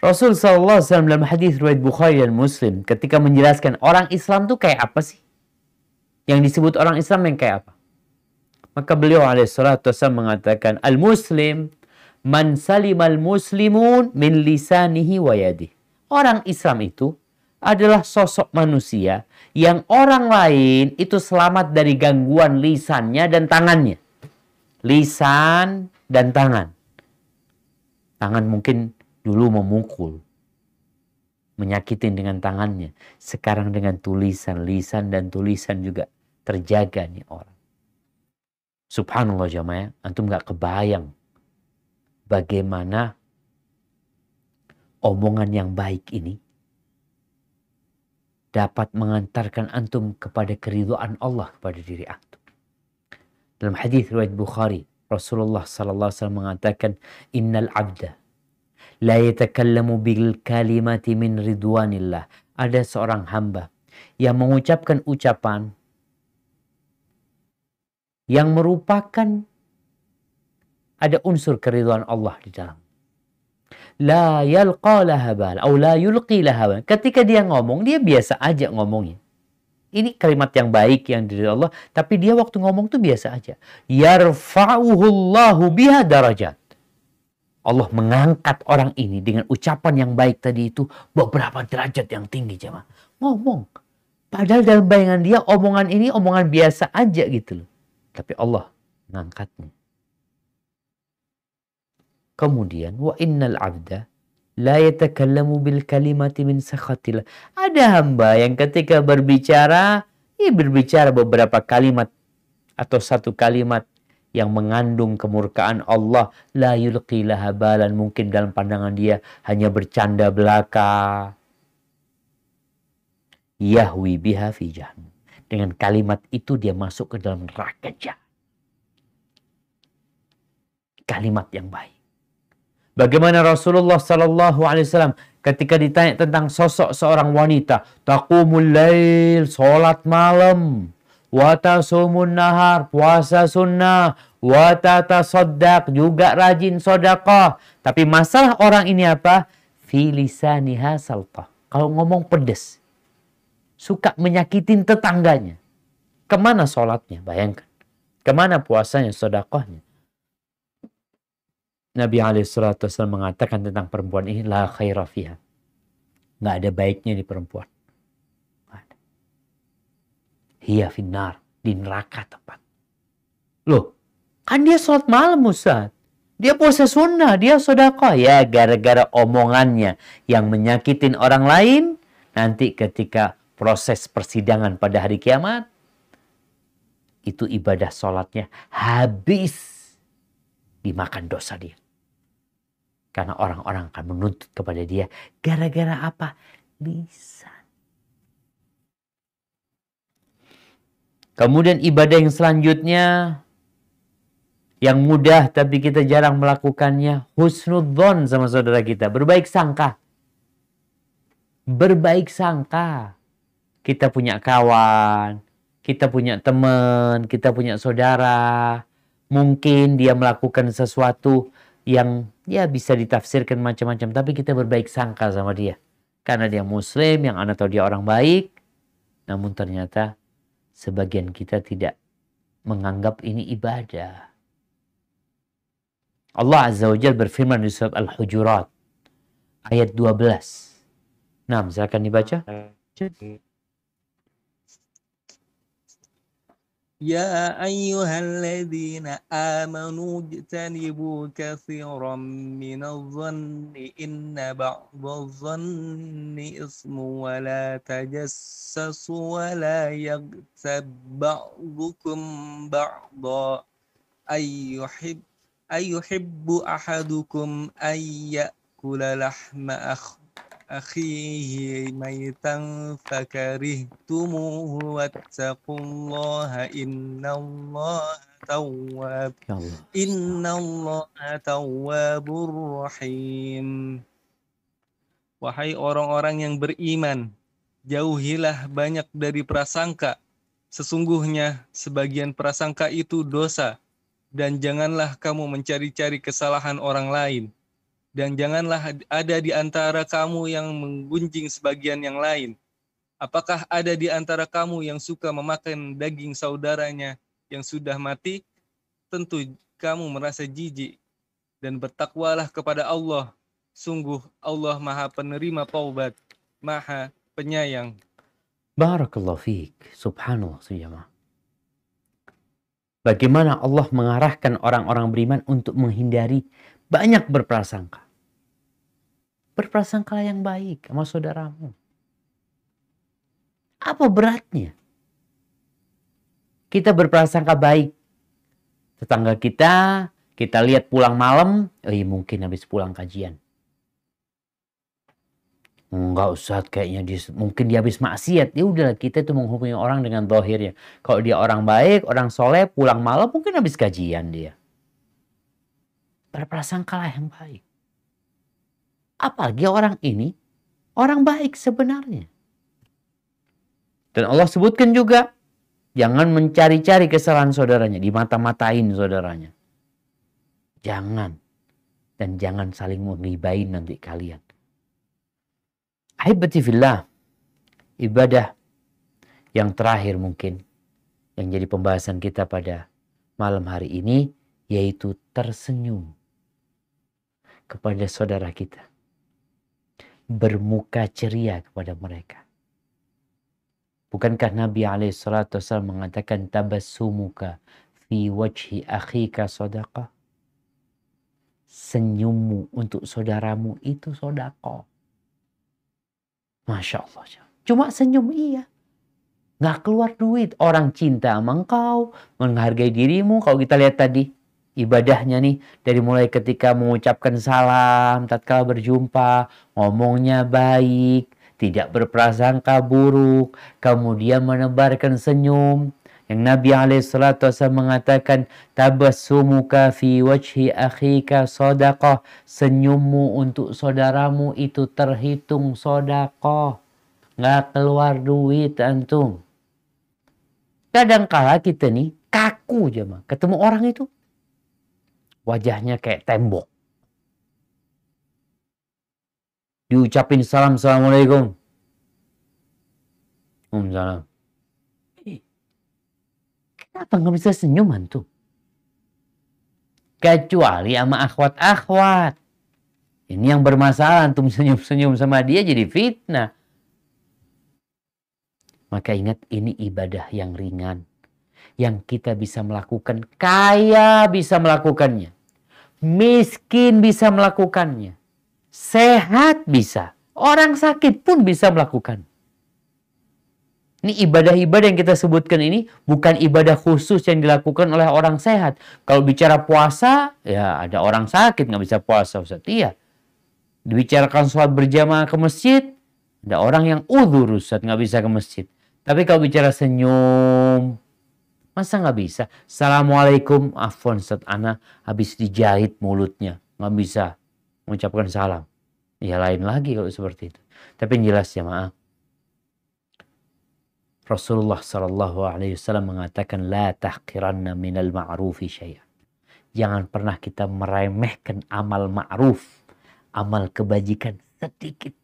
Rasul SAW dalam hadis riwayat Bukhari dan Muslim ketika menjelaskan orang Islam tuh kayak apa sih? Yang disebut orang Islam yang kayak apa? Maka beliau alaihissalatu mengatakan al-muslim man salimal muslimun min lisanihi wa. Orang Islam itu adalah sosok manusia yang orang lain itu selamat dari gangguan lisannya dan tangannya. Lisan dan tangan. Tangan mungkin dulu memukul, menyakitin dengan tangannya. Sekarang dengan tulisan, lisan dan tulisan juga terjaga nih orang. Subhanallah jamaah, antum gak kebayang bagaimana omongan yang baik ini dapat mengantarkan antum kepada keriduan Allah kepada diri antum. Dalam hadis riwayat Bukhari, Rasulullah sallallahu alaihi wasallam mengatakan, "Innal 'abda la yatakallamu bil kalimati min ridwanillah. Ada seorang hamba yang mengucapkan ucapan yang merupakan ada unsur keriduan Allah di dalam. La yalqa lahabal atau la yulqi lahabal. Ketika dia ngomong, dia biasa aja ngomongnya. Ini kalimat yang baik yang dari Allah, tapi dia waktu ngomong tuh biasa aja. Yarfa'uhullahu biha darajat. Allah mengangkat orang ini dengan ucapan yang baik tadi itu beberapa derajat yang tinggi jemaah. Ngomong. Padahal dalam bayangan dia omongan ini omongan biasa aja gitu loh. Tapi Allah mengangkatnya. Kemudian wa innal abda la bil kalimati min. Ada hamba yang ketika berbicara, ia berbicara beberapa kalimat atau satu kalimat yang mengandung kemurkaan Allah. La yulqi mungkin dalam pandangan dia hanya bercanda belaka. Yahwi biha fi dengan kalimat itu dia masuk ke dalam neraka kalimat yang baik bagaimana Rasulullah sallallahu alaihi wasallam ketika ditanya tentang sosok seorang wanita taqumul lail salat malam Wata sumun nahar, puasa sunnah, wata tasaddaq, juga rajin sodakoh. Tapi masalah orang ini apa? Filisaniha saltah. Kalau ngomong pedes. Suka menyakitin tetangganya. Ke mana sholatnya? Bayangkan. Ke mana puasanya, sodakohnya? Nabi SAW mengatakan tentang perempuan ini, La khaira fiha. Nggak ada baiknya di perempuan Hiya finnar. Di neraka tempat. Loh, kan dia sholat malam Ustaz. Dia puasa sunnah, dia sodako. Ya gara-gara omongannya yang menyakitin orang lain. Nanti ketika proses persidangan pada hari kiamat. Itu ibadah sholatnya habis dimakan dosa dia. Karena orang-orang akan menuntut kepada dia. Gara-gara apa? Lisan. Kemudian ibadah yang selanjutnya yang mudah tapi kita jarang melakukannya husnudzon sama saudara kita berbaik sangka berbaik sangka kita punya kawan kita punya teman kita punya saudara mungkin dia melakukan sesuatu yang ya bisa ditafsirkan macam-macam tapi kita berbaik sangka sama dia karena dia muslim yang anak tahu dia orang baik namun ternyata sebagian kita tidak menganggap ini ibadah. Allah Azza wa Jal berfirman di surat Al-Hujurat ayat 12. Nah, silakan dibaca. يا أيها الذين آمنوا اجتنبوا كثيرا من الظن إن بعض الظن إثم ولا تجسسوا ولا يغتب بعضكم بعضا. أي يحب أي يحب أحدكم أن يأكل لحم أخ أخيه ميتا فكرهتموه واتقوا الله إن الله تواب Ya Allah. إن الله تواب رحيم Wahai orang-orang yang beriman, jauhilah banyak dari prasangka. Sesungguhnya sebagian prasangka itu dosa, dan janganlah kamu mencari-cari kesalahan orang lain. Dan janganlah ada di antara kamu yang menggunjing sebagian yang lain. Apakah ada di antara kamu yang suka memakan daging saudaranya yang sudah mati? Tentu kamu merasa jijik dan bertakwalah kepada Allah. Sungguh Allah Maha Penerima Taubat, Maha Penyayang. Barakallahu fiik. Subhanallah sejamaah. Bagaimana Allah mengarahkan orang-orang beriman untuk menghindari banyak berprasangka. Berprasangka yang baik sama saudaramu. Apa beratnya? Kita berprasangka baik. Tetangga kita, kita lihat pulang malam, eh mungkin habis pulang kajian. Enggak usah kayaknya dia, mungkin dia habis maksiat. Ya udahlah kita itu menghubungi orang dengan dohirnya. Kalau dia orang baik, orang soleh, pulang malam mungkin habis kajian dia. Berprasangkalah yang baik. Apalagi orang ini orang baik sebenarnya. Dan Allah sebutkan juga jangan mencari-cari kesalahan saudaranya, dimata-matain saudaranya. Jangan. Dan jangan saling menghibain nanti kalian. Ahibati fillah, ibadah yang terakhir mungkin yang jadi pembahasan kita pada malam hari ini yaitu tersenyum kepada saudara kita. Bermuka ceria kepada mereka. Bukankah Nabi SAW mengatakan tabassumuka fi wajhi akhika sodaqah? Senyummu untuk saudaramu itu sodaqah. Masya Allah. Cuma senyum iya. Nggak keluar duit. Orang cinta sama. Menghargai dirimu. Kalau kita lihat tadi. Ibadahnya nih. Dari mulai ketika mengucapkan salam. Tatkala berjumpa. Ngomongnya baik. Tidak berprasangka buruk. Kemudian menebarkan senyum. Yang Nabi SAW mengatakan tabassumuka fi wajhi akhika sodaqah. Senyummu untuk saudaramu itu terhitung sodaqah. Nggak keluar duit antum. Kadangkala kita nih kaku aja mah. Ketemu orang itu wajahnya kayak tembok. Diucapin salam, Assalamualaikum. Waalaikumsalam. Kenapa nggak bisa senyum antum? Kecuali sama akhwat-akhwat. Ini yang bermasalah antum senyum-senyum sama dia jadi fitnah. Maka ingat ini ibadah yang ringan. Yang kita bisa melakukan. Kaya bisa melakukannya. Miskin bisa melakukannya. Sehat bisa. Orang sakit pun bisa melakukan. Ini ibadah-ibadah yang kita sebutkan ini bukan ibadah khusus yang dilakukan oleh orang sehat. Kalau bicara puasa, ya ada orang sakit nggak bisa puasa Ustaz. Iya. Dibicarakan sholat berjamaah ke masjid, ada orang yang udur Ustaz nggak bisa ke masjid. Tapi kalau bicara senyum, masa nggak bisa? Assalamualaikum, afwan Ustaz Ana habis dijahit mulutnya, nggak bisa mengucapkan salam. Ya lain lagi kalau seperti itu. Tapi yang jelas ya maaf Rasulullah Shallallahu Alaihi Wasallam mengatakan la tahqiranna minal ma'rufi syai'an. Jangan pernah kita meremehkan amal ma'ruf, amal kebajikan sedikit.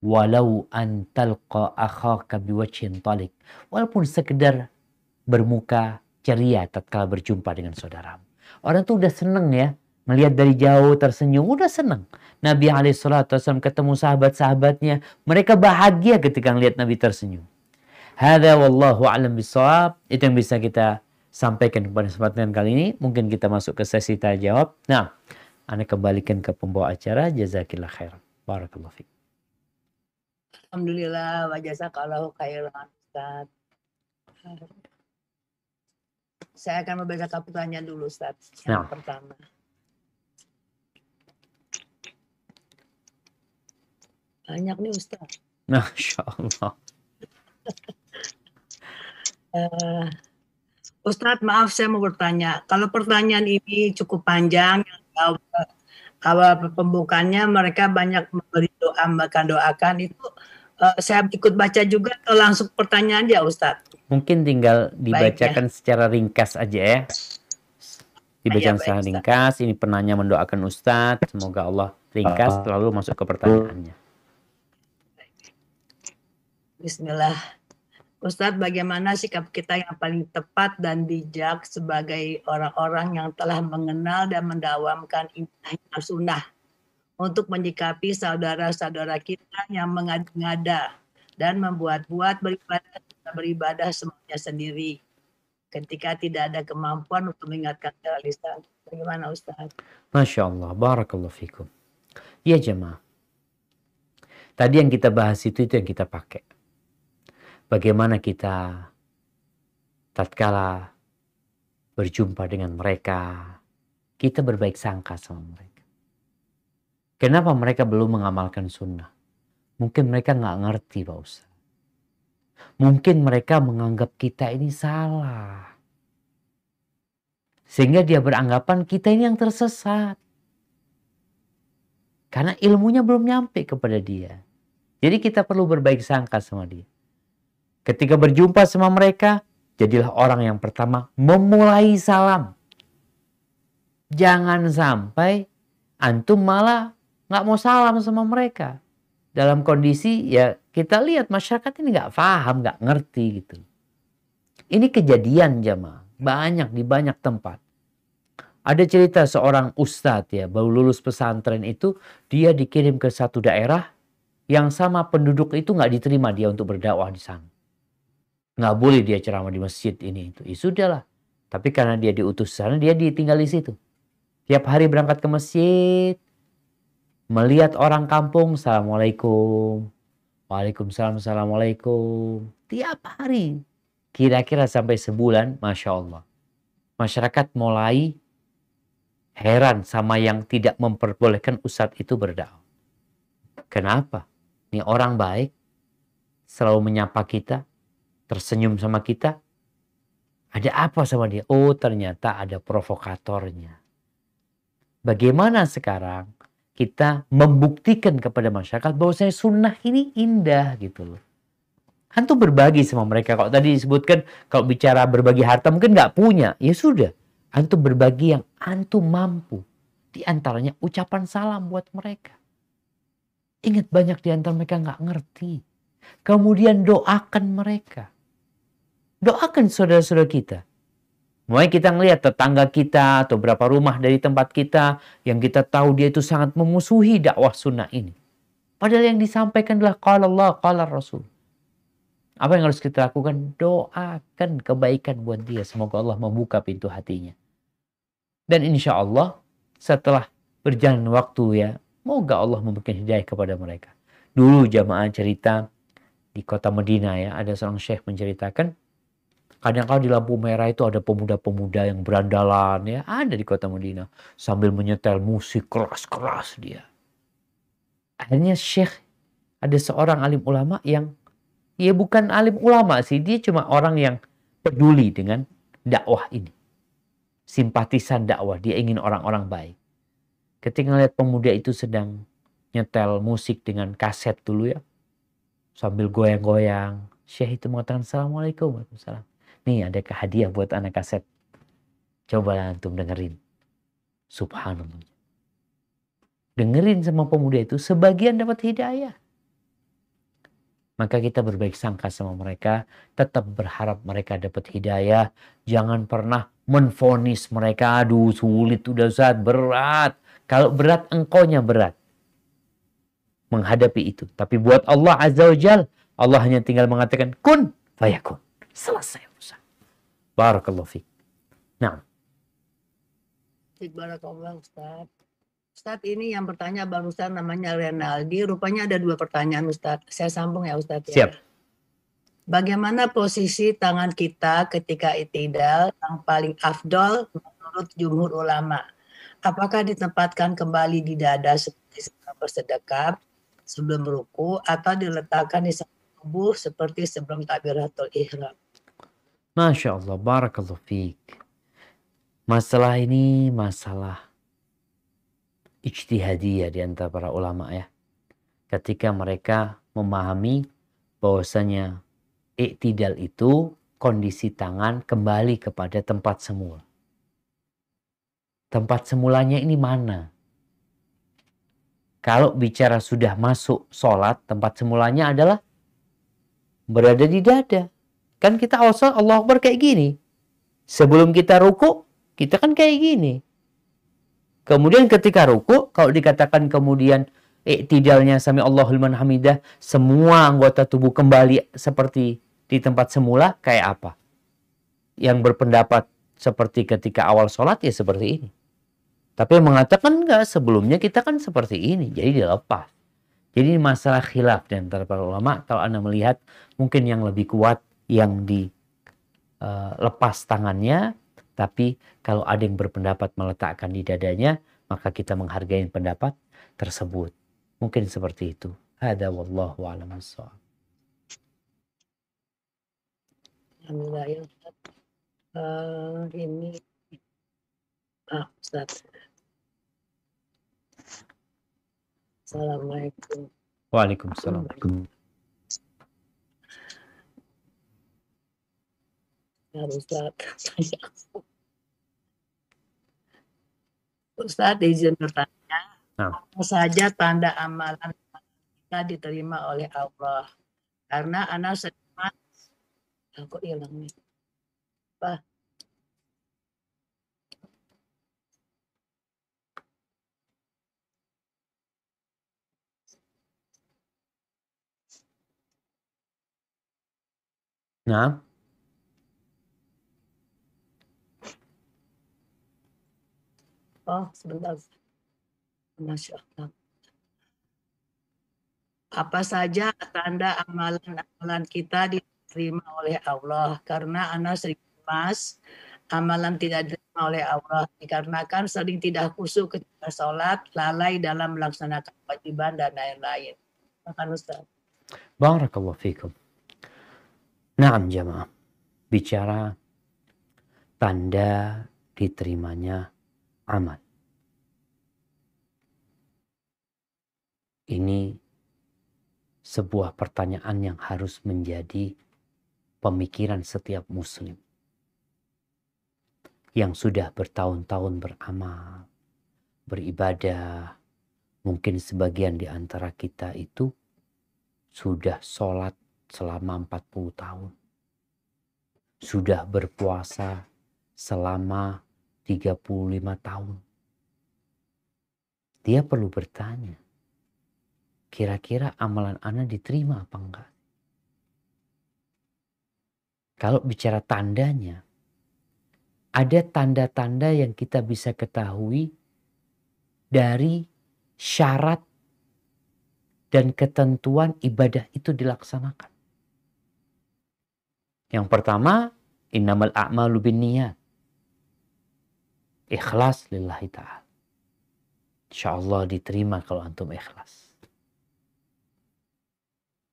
Walau an talqa akhaka biwajhin talik. Walaupun sekedar bermuka ceria tatkala berjumpa dengan saudaramu. Orang tuh udah seneng ya melihat dari jauh tersenyum udah seneng. Nabi SAW ketemu sahabat-sahabatnya, mereka bahagia ketika melihat Nabi tersenyum. Hada wallahu alam bisawab. Itu yang bisa kita sampaikan pada kesempatan kali ini. Mungkin kita masuk ke sesi tanya jawab. Nah, anda kembalikan ke pembawa acara. Jazakillah khair. Barakallahu fiik. Alhamdulillah wa jazakallahu khairan. Saya akan membacakan pertanyaan dulu Ustaz. Yang Nah. pertama. Banyak nih Ustaz. Masya Allah. Eh, Ustadz, maaf saya mau bertanya. Kalau pertanyaan ini cukup panjang, kalau, pembukaannya mereka banyak memberi doa, bahkan doakan itu eh, saya ikut baca juga atau langsung pertanyaan aja Ustadz? Mungkin tinggal dibacakan secara ringkas aja ya. Dibacakan secara ringkas. Ini penanya mendoakan Ustadz. Semoga Allah ringkas lalu masuk ke pertanyaannya. Bismillah. Ustadz, bagaimana sikap kita yang paling tepat dan bijak sebagai orang-orang yang telah mengenal dan mendawamkan ibadah sunnah untuk menyikapi saudara-saudara kita yang mengada-ngada dan membuat-buat beribadah beribadah semuanya sendiri ketika tidak ada kemampuan untuk mengingatkan secara. Bagaimana Ustadz? Masya Allah. Barakallahu fikum. Ya jemaah. Tadi yang kita bahas itu, itu yang kita pakai. Bagaimana kita tatkala berjumpa dengan mereka, kita berbaik sangka sama mereka. Kenapa mereka belum mengamalkan sunnah? Mungkin mereka nggak ngerti Pak Ustaz. Mungkin mereka menganggap kita ini salah. Sehingga dia beranggapan kita ini yang tersesat. Karena ilmunya belum nyampe kepada dia. Jadi kita perlu berbaik sangka sama dia. Ketika berjumpa sama mereka, jadilah orang yang pertama memulai salam. Jangan sampai antum malah nggak mau salam sama mereka. Dalam kondisi ya kita lihat masyarakat ini nggak paham, nggak ngerti gitu. Ini kejadian jamaah banyak di banyak tempat. Ada cerita seorang ustadz ya baru lulus pesantren itu dia dikirim ke satu daerah yang sama penduduk itu nggak diterima dia untuk berdakwah di sana. Nggak boleh dia ceramah di masjid ini itu. Ya sudahlah. Tapi karena dia diutus sana dia ditinggal di situ. Tiap hari berangkat ke masjid, melihat orang kampung, assalamualaikum, waalaikumsalam, assalamualaikum. Tiap hari, kira-kira sampai sebulan, masya Allah, masyarakat mulai heran sama yang tidak memperbolehkan ustadz itu berdakwah. Kenapa? Ini orang baik, selalu menyapa kita, tersenyum sama kita. Ada apa sama dia? Oh ternyata ada provokatornya. Bagaimana sekarang kita membuktikan kepada masyarakat bahwa saya sunnah ini indah gitu loh. Antum berbagi sama mereka. Kalau tadi disebutkan kalau bicara berbagi harta mungkin nggak punya. Ya sudah. Antum berbagi yang antum mampu. Di antaranya ucapan salam buat mereka. Ingat banyak di antara mereka nggak ngerti. Kemudian doakan mereka. Doakan saudara-saudara kita. Mulai kita ngelihat tetangga kita atau berapa rumah dari tempat kita yang kita tahu dia itu sangat memusuhi dakwah sunnah ini. Padahal yang disampaikan adalah qala Allah, qala Rasul. Apa yang harus kita lakukan? Doakan kebaikan buat dia. Semoga Allah membuka pintu hatinya. Dan insya Allah setelah berjalan waktu ya, moga Allah memberikan hidayah kepada mereka. Dulu jamaah cerita di kota Medina ya, ada seorang syekh menceritakan Kadang-kadang di lampu merah itu ada pemuda-pemuda yang berandalan ya, ada di kota Medina sambil menyetel musik keras-keras dia. Akhirnya Syekh ada seorang alim ulama yang ya bukan alim ulama sih, dia cuma orang yang peduli dengan dakwah ini. Simpatisan dakwah, dia ingin orang-orang baik. Ketika melihat pemuda itu sedang nyetel musik dengan kaset dulu ya, sambil goyang-goyang, Syekh itu mengatakan Assalamualaikum Waalaikumsalam. Nih ada hadiah buat anak kaset. Coba antum dengerin. Subhanallah. Dengerin sama pemuda itu, sebagian dapat hidayah. Maka kita berbaik sangka sama mereka, tetap berharap mereka dapat hidayah. Jangan pernah menfonis mereka, aduh sulit udah saat berat. Kalau berat, engkaunya berat. Menghadapi itu. Tapi buat Allah Azza wa Jal, Allah hanya tinggal mengatakan, kun fayakun. Selesai. Barakallahu fiik. Nah, Barakallah Ustaz. Ustaz ini yang bertanya barusan namanya Renaldi. Rupanya ada dua pertanyaan Ustaz. Saya sambung ya Ustaz. Ya. Siap. Bagaimana posisi tangan kita ketika itidal yang paling afdol menurut jumhur ulama? Apakah ditempatkan kembali di dada seperti sebelum bersedekap, sebelum ruku, atau diletakkan di tubuh seperti sebelum takbiratul ihram? Masya Allah, barakallahu fiik. Masalah ini masalah ijtihadiyah di antara para ulama ya. Ketika mereka memahami bahwasanya iktidal itu kondisi tangan kembali kepada tempat semula. Tempat semulanya ini mana? Kalau bicara sudah masuk sholat, tempat semulanya adalah berada di dada. Kan kita sholat Allah Akbar kayak gini. Sebelum kita ruku, kita kan kayak gini. Kemudian ketika ruku, kalau dikatakan kemudian iktidalnya sami Allahul liman hamidah, semua anggota tubuh kembali seperti di tempat semula, kayak apa? Yang berpendapat seperti ketika awal sholat ya seperti ini. Tapi mengatakan enggak, sebelumnya kita kan seperti ini, jadi dilepas. Jadi masalah khilaf di antara para ulama, kalau Anda melihat mungkin yang lebih kuat yang dilepas uh, tangannya, tapi kalau ada yang berpendapat meletakkan di dadanya, maka kita menghargai pendapat tersebut. Mungkin seperti itu. Ada wallahu a'lam Alhamdulillah ya Ustaz. Uh, ini ah Ustaz. Assalamualaikum. Waalaikumsalam. Ya Ustaz. Ustaz izin bertanya, Nah. apa saja tanda amalan kita diterima oleh Allah? Karena anak sedang aku hilang nih. Apa? Nah, Oh, sebentar. Masya Allah. Apa saja tanda amalan-amalan kita diterima oleh Allah? Karena anak sering mas, amalan tidak diterima oleh Allah dikarenakan sering tidak khusyuk ketika sholat, lalai dalam melaksanakan kewajiban dan lain-lain. Makan Ustaz. Barakallahu fikum. Naam jamaah. Bicara tanda diterimanya amal. Ini sebuah pertanyaan yang harus menjadi pemikiran setiap muslim yang sudah bertahun-tahun beramal, beribadah. Mungkin sebagian di antara kita itu sudah sholat selama 40 tahun. Sudah berpuasa selama 35 tahun. Dia perlu bertanya, kira-kira amalan Anda diterima apa enggak? Kalau bicara tandanya, ada tanda-tanda yang kita bisa ketahui dari syarat dan ketentuan ibadah itu dilaksanakan. Yang pertama, innamal a'malu bin niyat. Ikhlas lillahi ta'ala. Insya Allah diterima kalau antum ikhlas.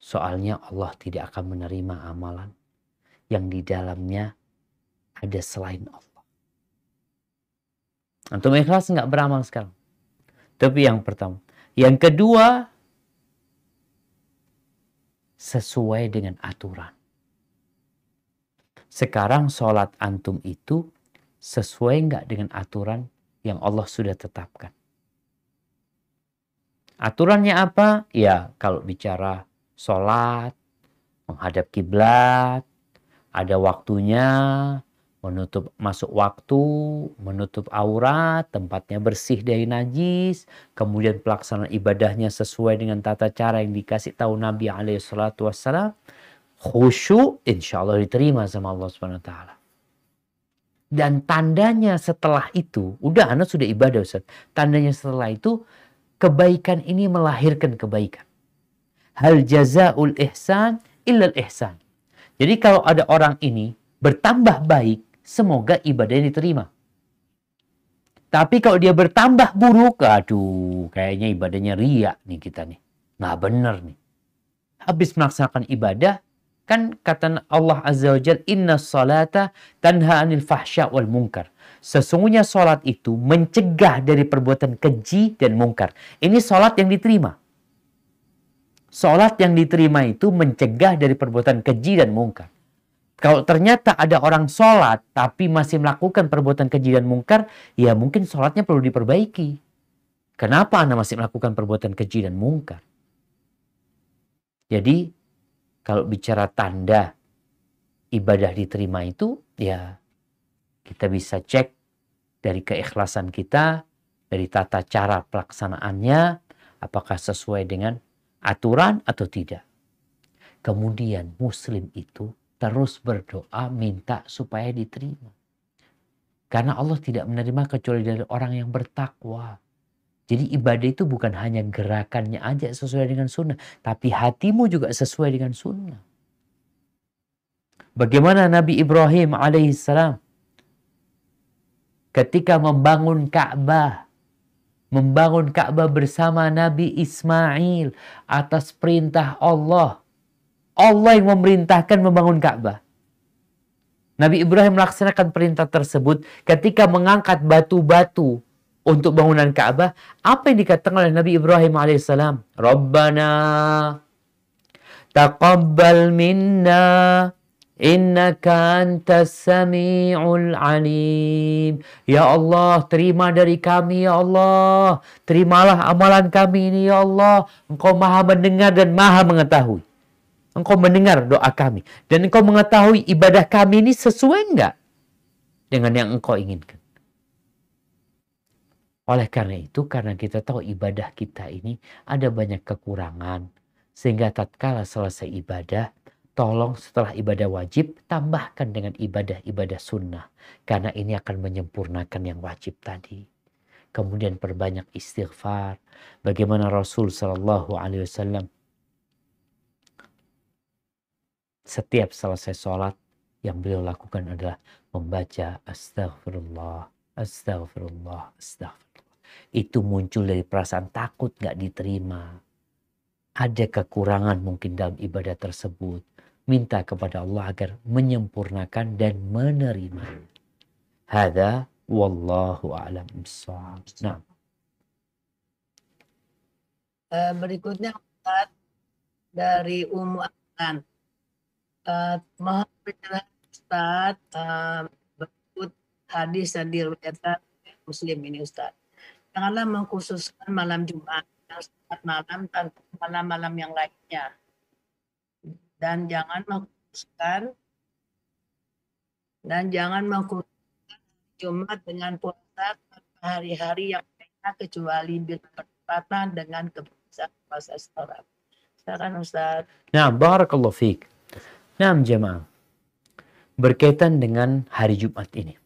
Soalnya Allah tidak akan menerima amalan yang di dalamnya ada selain Allah. Antum ikhlas nggak beramal sekarang. Tapi yang pertama. Yang kedua, sesuai dengan aturan. Sekarang sholat antum itu sesuai nggak dengan aturan yang Allah sudah tetapkan. Aturannya apa? Ya kalau bicara sholat, menghadap kiblat, ada waktunya, menutup masuk waktu, menutup aurat, tempatnya bersih dari najis, kemudian pelaksanaan ibadahnya sesuai dengan tata cara yang dikasih tahu Nabi alaihi salatu wassalam, khusyuk, insya Allah diterima sama Allah Subhanahu wa taala. Dan tandanya setelah itu, udah anak sudah ibadah Ustaz. Tandanya setelah itu kebaikan ini melahirkan kebaikan. Hal jazaul ihsan illal ihsan. Jadi kalau ada orang ini bertambah baik, semoga ibadahnya diterima. Tapi kalau dia bertambah buruk, aduh, kayaknya ibadahnya riak nih kita nih. Nggak bener nih. Habis melaksanakan ibadah, kan kata Allah Azza wa Jal, Inna salata tanha anil fahsya wal munkar. Sesungguhnya salat itu mencegah dari perbuatan keji dan mungkar. Ini salat yang diterima. Salat yang diterima itu mencegah dari perbuatan keji dan mungkar. Kalau ternyata ada orang sholat tapi masih melakukan perbuatan keji dan mungkar, ya mungkin sholatnya perlu diperbaiki. Kenapa Anda masih melakukan perbuatan keji dan mungkar? Jadi kalau bicara tanda ibadah diterima itu, ya kita bisa cek dari keikhlasan kita, dari tata cara pelaksanaannya, apakah sesuai dengan aturan atau tidak. Kemudian muslim itu terus berdoa minta supaya diterima. Karena Allah tidak menerima kecuali dari orang yang bertakwa. Jadi ibadah itu bukan hanya gerakannya aja sesuai dengan sunnah. Tapi hatimu juga sesuai dengan sunnah. Bagaimana Nabi Ibrahim alaihissalam ketika membangun Ka'bah. Membangun Ka'bah bersama Nabi Ismail atas perintah Allah Allah yang memerintahkan membangun Ka'bah. Nabi Ibrahim melaksanakan perintah tersebut ketika mengangkat batu-batu untuk bangunan Ka'bah. Apa yang dikatakan oleh Nabi Ibrahim alaihissalam? Rabbana taqabbal minna innaka antas sami'ul alim. Ya Allah, terima dari kami ya Allah. Terimalah amalan kami ini ya Allah. Engkau maha mendengar dan maha mengetahui. Engkau mendengar doa kami. Dan engkau mengetahui ibadah kami ini sesuai enggak dengan yang engkau inginkan. Oleh karena itu, karena kita tahu ibadah kita ini ada banyak kekurangan. Sehingga tatkala selesai ibadah, tolong setelah ibadah wajib, tambahkan dengan ibadah-ibadah sunnah. Karena ini akan menyempurnakan yang wajib tadi. Kemudian perbanyak istighfar. Bagaimana Rasul Shallallahu Alaihi Wasallam setiap selesai sholat yang beliau lakukan adalah membaca astagfirullah, astagfirullah, astagfirullah. Itu muncul dari perasaan takut gak diterima. Ada kekurangan mungkin dalam ibadah tersebut. Minta kepada Allah agar menyempurnakan dan menerima. Hada wallahu a'lam bishawab. Nah. Eh, berikutnya dari Umu Anan uh, mohon penjelasan Ustaz uh, berikut hadis yang diriwayatkan Muslim ini Ustaz. Janganlah mengkhususkan malam Jumat yang saat malam tanpa malam-malam yang lainnya. Dan jangan mengkhususkan dan jangan mengkhususkan Jumat dengan puasa hari-hari yang lainnya kecuali bila bertepatan dengan kebiasaan puasa sekarang. Silakan Ustaz. Nah, barakallahu fiqh. Nah, jemaah. Berkaitan dengan hari Jumat ini.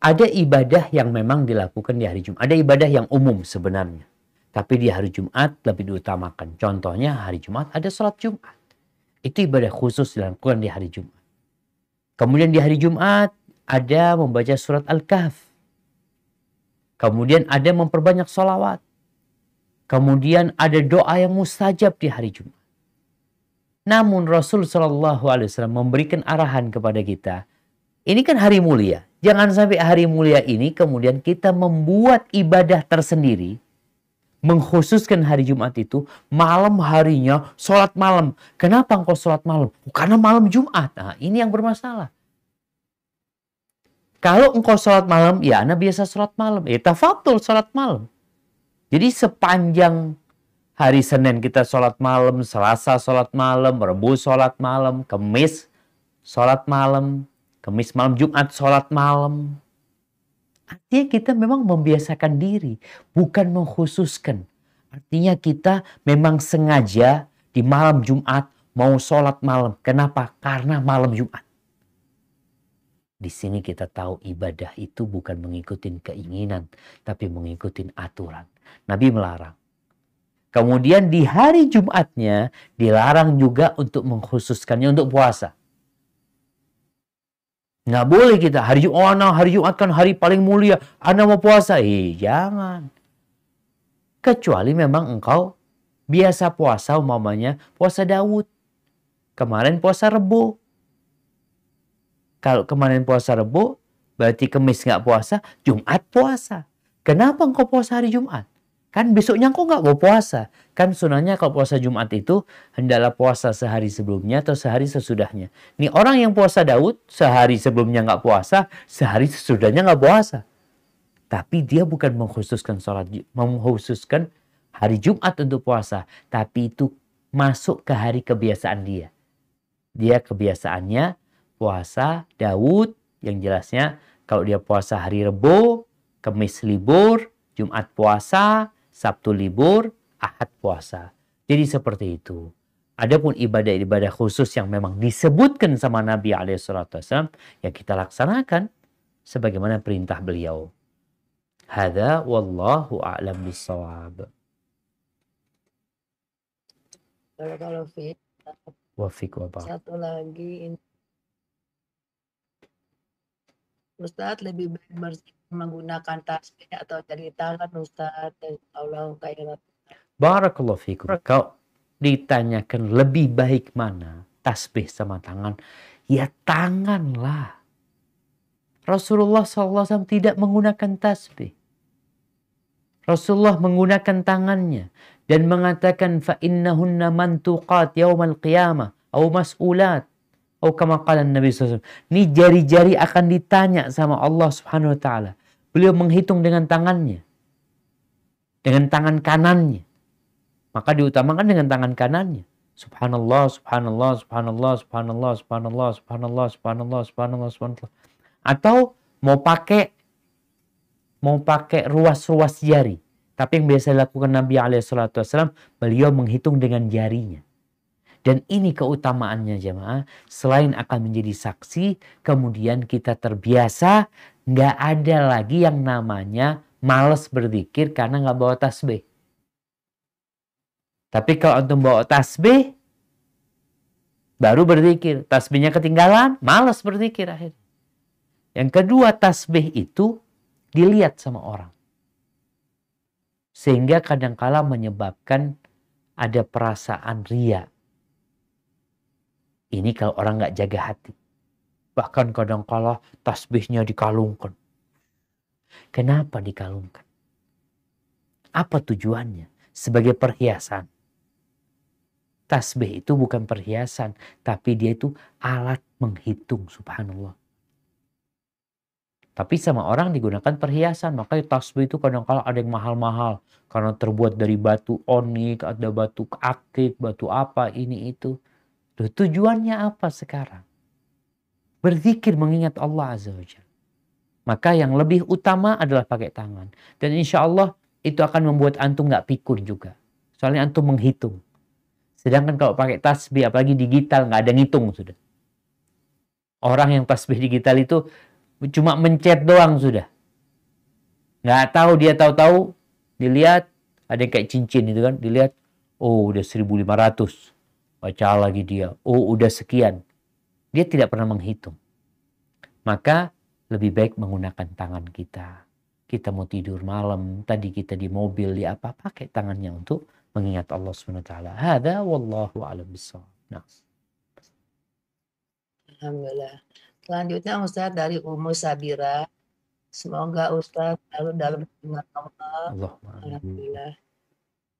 Ada ibadah yang memang dilakukan di hari Jumat. Ada ibadah yang umum sebenarnya. Tapi di hari Jumat lebih diutamakan. Contohnya hari Jumat ada sholat Jumat. Itu ibadah khusus dilakukan di hari Jumat. Kemudian di hari Jumat ada membaca surat Al-Kahf. Kemudian ada memperbanyak sholawat. Kemudian ada doa yang mustajab di hari Jumat. Namun Rasul Shallallahu Alaihi Wasallam memberikan arahan kepada kita. Ini kan hari mulia. Jangan sampai hari mulia ini kemudian kita membuat ibadah tersendiri. Mengkhususkan hari Jumat itu malam harinya sholat malam. Kenapa engkau sholat malam? Karena malam Jumat. Nah, ini yang bermasalah. Kalau engkau sholat malam, ya anda biasa sholat malam. Ya tafatul sholat malam. Jadi sepanjang Hari Senin kita sholat malam, Selasa sholat malam, Rebu sholat malam, Kemis sholat malam, Kemis malam, Jumat sholat malam. Artinya kita memang membiasakan diri, bukan mengkhususkan. Artinya kita memang sengaja di malam Jumat mau sholat malam. Kenapa? Karena malam Jumat. Di sini kita tahu ibadah itu bukan mengikuti keinginan, tapi mengikuti aturan. Nabi melarang. Kemudian di hari Jumatnya dilarang juga untuk mengkhususkannya untuk puasa. Nggak boleh kita hari Jumat, hari Jumat kan hari paling mulia, Anda mau puasa. Eh, jangan. Kecuali memang engkau biasa puasa umpamanya puasa Daud. Kemarin puasa Rebo. Kalau kemarin puasa Rebo, berarti kemis nggak puasa, Jumat puasa. Kenapa engkau puasa hari Jumat? Kan besoknya engkau nggak mau puasa. Kan sunahnya kalau puasa Jumat itu hendaklah puasa sehari sebelumnya atau sehari sesudahnya. Ini orang yang puasa Daud sehari sebelumnya nggak puasa, sehari sesudahnya nggak puasa. Tapi dia bukan mengkhususkan sholat, mengkhususkan hari Jumat untuk puasa. Tapi itu masuk ke hari kebiasaan dia. Dia kebiasaannya puasa Daud yang jelasnya kalau dia puasa hari Rebo, Kamis libur, Jumat puasa, Sabtu libur, Ahad puasa. Jadi seperti itu. Adapun ibadah-ibadah khusus yang memang disebutkan sama Nabi SAW yang kita laksanakan sebagaimana perintah beliau. Hada wallahu a'lam bisawab. Kalau kalau fit, Wafik satu lagi Ustadz lebih baik menggunakan tasbih atau jari tangan Ustadz. Allah. Barakallahu fikum. Kalau ditanyakan lebih baik mana tasbih sama tangan, ya tanganlah. Rasulullah SAW tidak menggunakan tasbih. Rasulullah menggunakan tangannya dan mengatakan fa innahunna mantuqat yaumal qiyamah atau mas'ulat Oh kama qala Nabi SAW. Ini jari-jari akan ditanya sama Allah Subhanahu wa taala. Beliau menghitung dengan tangannya. Dengan tangan kanannya. Maka diutamakan dengan tangan kanannya. Subhanallah, subhanallah, subhanallah, subhanallah, subhanallah, subhanallah, subhanallah, subhanallah, subhanallah. Atau mau pakai mau pakai ruas-ruas jari. Tapi yang biasa dilakukan Nabi SAW, beliau menghitung dengan jarinya. Dan ini keutamaannya jemaah. Selain akan menjadi saksi, kemudian kita terbiasa nggak ada lagi yang namanya males berzikir karena nggak bawa tasbih. Tapi kalau untuk bawa tasbih, baru berzikir. Tasbihnya ketinggalan, males berzikir akhirnya. Yang kedua, tasbih itu dilihat sama orang. Sehingga kadangkala menyebabkan ada perasaan ria ini kalau orang nggak jaga hati. Bahkan kadang kala tasbihnya dikalungkan. Kenapa dikalungkan? Apa tujuannya? Sebagai perhiasan. Tasbih itu bukan perhiasan, tapi dia itu alat menghitung subhanallah. Tapi sama orang digunakan perhiasan. Makanya tasbih itu kadang kala ada yang mahal-mahal. Karena terbuat dari batu onik, ada batu akik, batu apa, ini itu. Tujuannya apa sekarang? Berzikir mengingat Allah Azza wa Jalla. Maka yang lebih utama adalah pakai tangan. Dan insya Allah itu akan membuat antum nggak pikun juga. Soalnya antum menghitung. Sedangkan kalau pakai tasbih, apalagi digital, nggak ada ngitung sudah. Orang yang tasbih digital itu cuma mencet doang sudah. Nggak tahu dia tahu-tahu dilihat ada yang kayak cincin itu kan dilihat oh udah 1500 baca lagi dia, oh udah sekian. Dia tidak pernah menghitung. Maka lebih baik menggunakan tangan kita. Kita mau tidur malam, tadi kita di mobil, di apa, pakai tangannya untuk mengingat Allah SWT. Hada wallahu a'lam bishawab. Nah. Alhamdulillah. Selanjutnya Ustaz dari Ummu Sabira. Semoga Ustaz selalu dalam hubungan Allah. Amin. Alhamdulillah.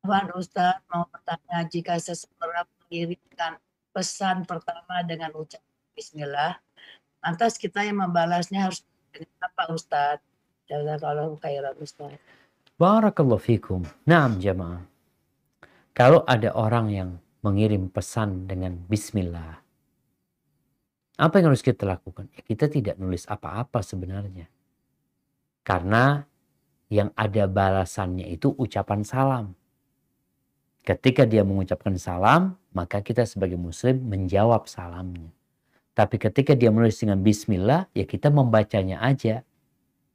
Tuhan Ustaz mau bertanya jika seseorang mengirimkan pesan pertama dengan ucapan Bismillah, lantas kita yang membalasnya harus apa Ustadz? Jazakallahu khairan Ustadz. Barakallahu fikum. Naam jamaah. Kalau ada orang yang mengirim pesan dengan Bismillah, apa yang harus kita lakukan? Ya, kita tidak nulis apa-apa sebenarnya. Karena yang ada balasannya itu ucapan salam. Ketika dia mengucapkan salam, maka kita sebagai muslim menjawab salamnya. Tapi ketika dia menulis dengan bismillah, ya kita membacanya aja.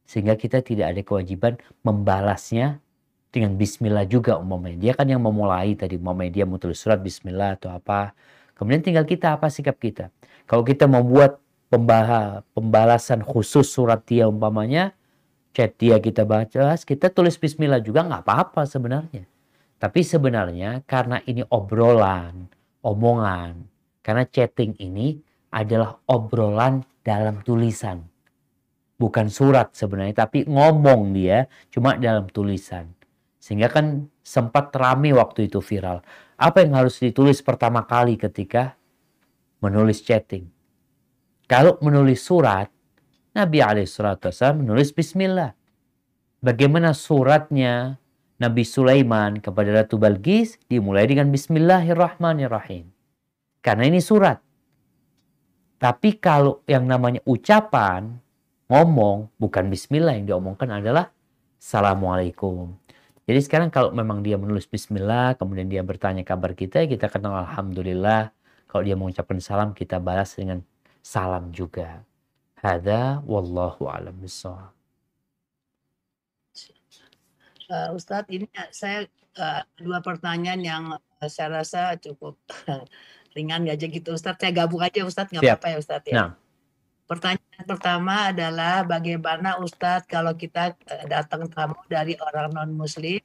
Sehingga kita tidak ada kewajiban membalasnya dengan bismillah juga umpamanya. Dia kan yang memulai tadi umpamanya dia mau tulis surat bismillah atau apa. Kemudian tinggal kita apa sikap kita. Kalau kita membuat pembalasan khusus surat dia umpamanya, chat dia kita baca, kita tulis bismillah juga nggak apa-apa sebenarnya. Tapi sebenarnya karena ini obrolan, omongan, karena chatting ini adalah obrolan dalam tulisan. Bukan surat sebenarnya, tapi ngomong dia cuma dalam tulisan. Sehingga kan sempat rame waktu itu viral. Apa yang harus ditulis pertama kali ketika menulis chatting? Kalau menulis surat, Nabi SAW menulis Bismillah. Bagaimana suratnya Nabi Sulaiman kepada Ratu Balgis dimulai dengan Bismillahirrahmanirrahim. Karena ini surat. Tapi kalau yang namanya ucapan, ngomong, bukan bismillah yang diomongkan adalah Assalamualaikum. Jadi sekarang kalau memang dia menulis bismillah, kemudian dia bertanya kabar kita, kita kenal Alhamdulillah. Kalau dia mengucapkan salam, kita balas dengan salam juga. Hada wallahu alam bisawab. Uh, Ustadz, ini saya uh, dua pertanyaan yang uh, saya rasa cukup ringan aja gitu Ustadz. Saya gabung aja Ustadz, nggak apa-apa ya Ustadz ya. Nah. Pertanyaan pertama adalah bagaimana Ustadz kalau kita eh, datang tamu dari orang non Muslim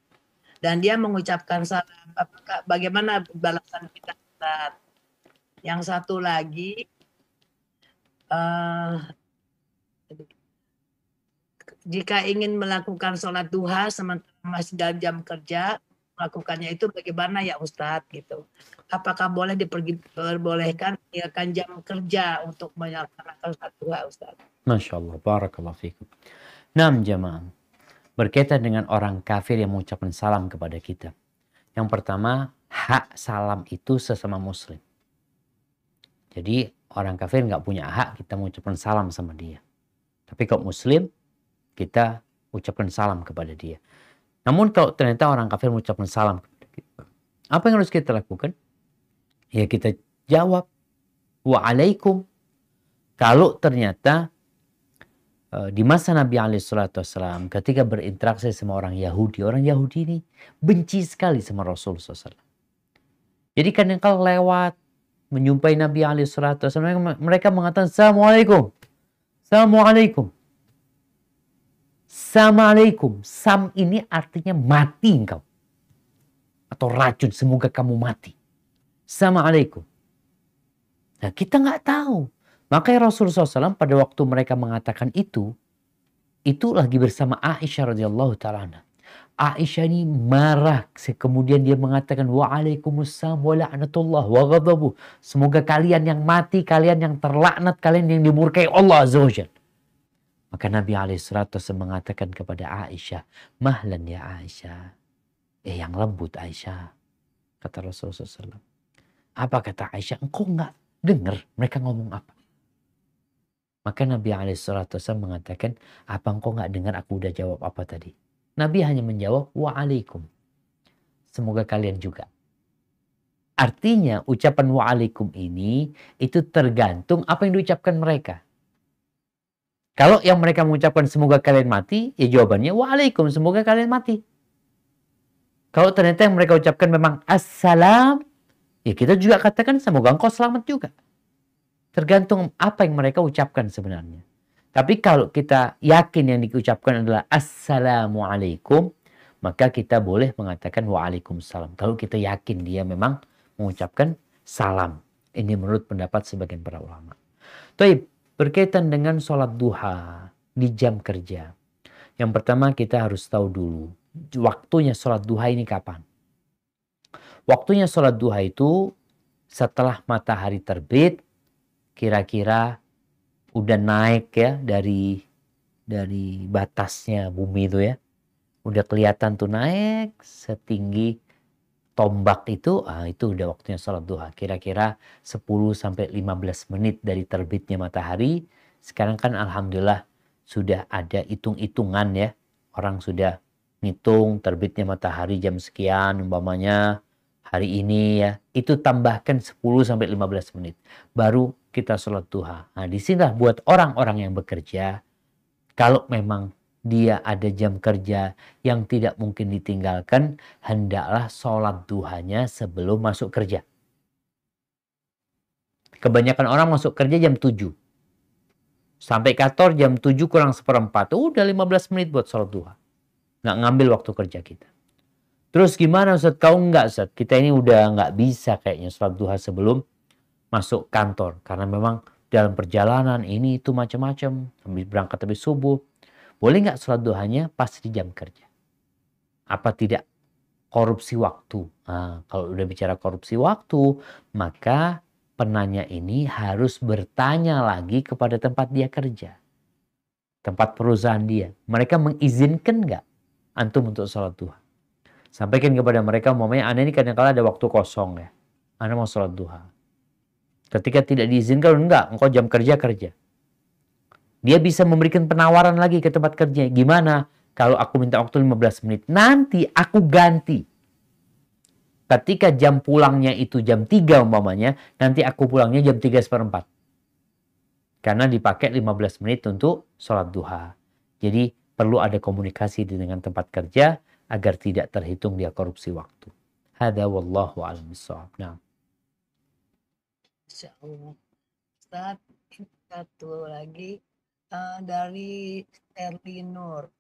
dan dia mengucapkan salam, apakah bagaimana balasan kita Ustadz? Yang satu lagi, uh, jika ingin melakukan sholat duha sementara masih dalam jam kerja, melakukannya itu bagaimana ya Ustadz gitu. Apakah boleh diperbolehkan meninggalkan jam kerja untuk melaksanakan satu Ustadz? Masya Allah, barakallah fikum. Enam jamaah. Berkaitan dengan orang kafir yang mengucapkan salam kepada kita. Yang pertama, hak salam itu sesama muslim. Jadi orang kafir nggak punya hak kita mengucapkan salam sama dia. Tapi kalau muslim, kita ucapkan salam kepada dia. Namun kalau ternyata orang kafir mengucapkan salam apa yang harus kita lakukan? Ya kita jawab waalaikum. Kalau ternyata uh, di masa Nabi Alaihissalam ketika berinteraksi sama orang Yahudi, orang Yahudi ini benci sekali sama Rasul SAW. Jadi kadang kalau lewat menjumpai Nabi Alaihissalam mereka mengatakan Assalamualaikum. Assalamualaikum. Assalamualaikum. Sam ini artinya mati engkau. Atau racun, semoga kamu mati. Assalamualaikum. Nah kita nggak tahu. Makanya Rasulullah SAW pada waktu mereka mengatakan itu, itu lagi bersama Aisyah radhiyallahu taala. Aisyah ini marah. Kemudian dia mengatakan waalaikumsalam wa la'natullah wa ghadabu. Semoga kalian yang mati, kalian yang terlaknat, kalian yang dimurkai Allah azza wajalla. Maka Nabi alaihissalatu mengatakan kepada Aisyah, mahlan ya Aisyah. Eh yang lembut Aisyah. Kata Rasulullah SAW. Apa kata Aisyah? Engkau enggak dengar mereka ngomong apa? Maka Nabi alaihissalatu mengatakan, apa engkau enggak dengar aku udah jawab apa tadi? Nabi hanya menjawab, waalaikum. Semoga kalian juga. Artinya ucapan waalaikum ini itu tergantung apa yang diucapkan mereka. Kalau yang mereka mengucapkan semoga kalian mati, ya jawabannya waalaikum, semoga kalian mati. Kalau ternyata yang mereka ucapkan memang assalam, ya kita juga katakan semoga engkau selamat juga. Tergantung apa yang mereka ucapkan sebenarnya. Tapi kalau kita yakin yang diucapkan adalah assalamualaikum, maka kita boleh mengatakan waalaikumsalam. Kalau kita yakin dia memang mengucapkan salam. Ini menurut pendapat sebagian para ulama. Taib, berkaitan dengan sholat duha di jam kerja. Yang pertama kita harus tahu dulu waktunya sholat duha ini kapan. Waktunya sholat duha itu setelah matahari terbit, kira-kira udah naik ya dari dari batasnya bumi itu ya. Udah kelihatan tuh naik setinggi tombak itu, ah, itu udah waktunya sholat duha. Kira-kira 10 sampai 15 menit dari terbitnya matahari. Sekarang kan alhamdulillah sudah ada hitung-hitungan ya. Orang sudah ngitung terbitnya matahari jam sekian umpamanya. Hari ini ya, itu tambahkan 10 sampai 15 menit. Baru kita sholat duha. Nah, di sini buat orang-orang yang bekerja, kalau memang dia ada jam kerja yang tidak mungkin ditinggalkan, hendaklah sholat duhanya sebelum masuk kerja. Kebanyakan orang masuk kerja jam 7. Sampai kantor jam 7 kurang seperempat. Udah 15 menit buat sholat duha. Nggak ngambil waktu kerja kita. Terus gimana Ustaz? Kau enggak Ustaz? Kita ini udah nggak bisa kayaknya sholat duha sebelum masuk kantor. Karena memang dalam perjalanan ini itu macam-macam. Berangkat habis subuh boleh nggak sholat duhanya pas di jam kerja? Apa tidak korupsi waktu? Nah, kalau udah bicara korupsi waktu, maka penanya ini harus bertanya lagi kepada tempat dia kerja. Tempat perusahaan dia. Mereka mengizinkan nggak antum untuk sholat duha? Sampaikan kepada mereka, umpamanya Anda ini kadang-kala ada waktu kosong ya. Anda mau sholat duha. Ketika tidak diizinkan, enggak, engkau jam kerja kerja. Dia bisa memberikan penawaran lagi ke tempat kerja. Gimana kalau aku minta waktu 15 menit? Nanti aku ganti. Ketika jam pulangnya itu jam 3 umpamanya, nanti aku pulangnya jam 3 seperempat. Karena dipakai 15 menit untuk sholat duha. Jadi perlu ada komunikasi dengan tempat kerja agar tidak terhitung dia korupsi waktu. Hada wallahu a'lam Nah. Insya Allah. Ustaz, satu lagi uh, dari Erlinur.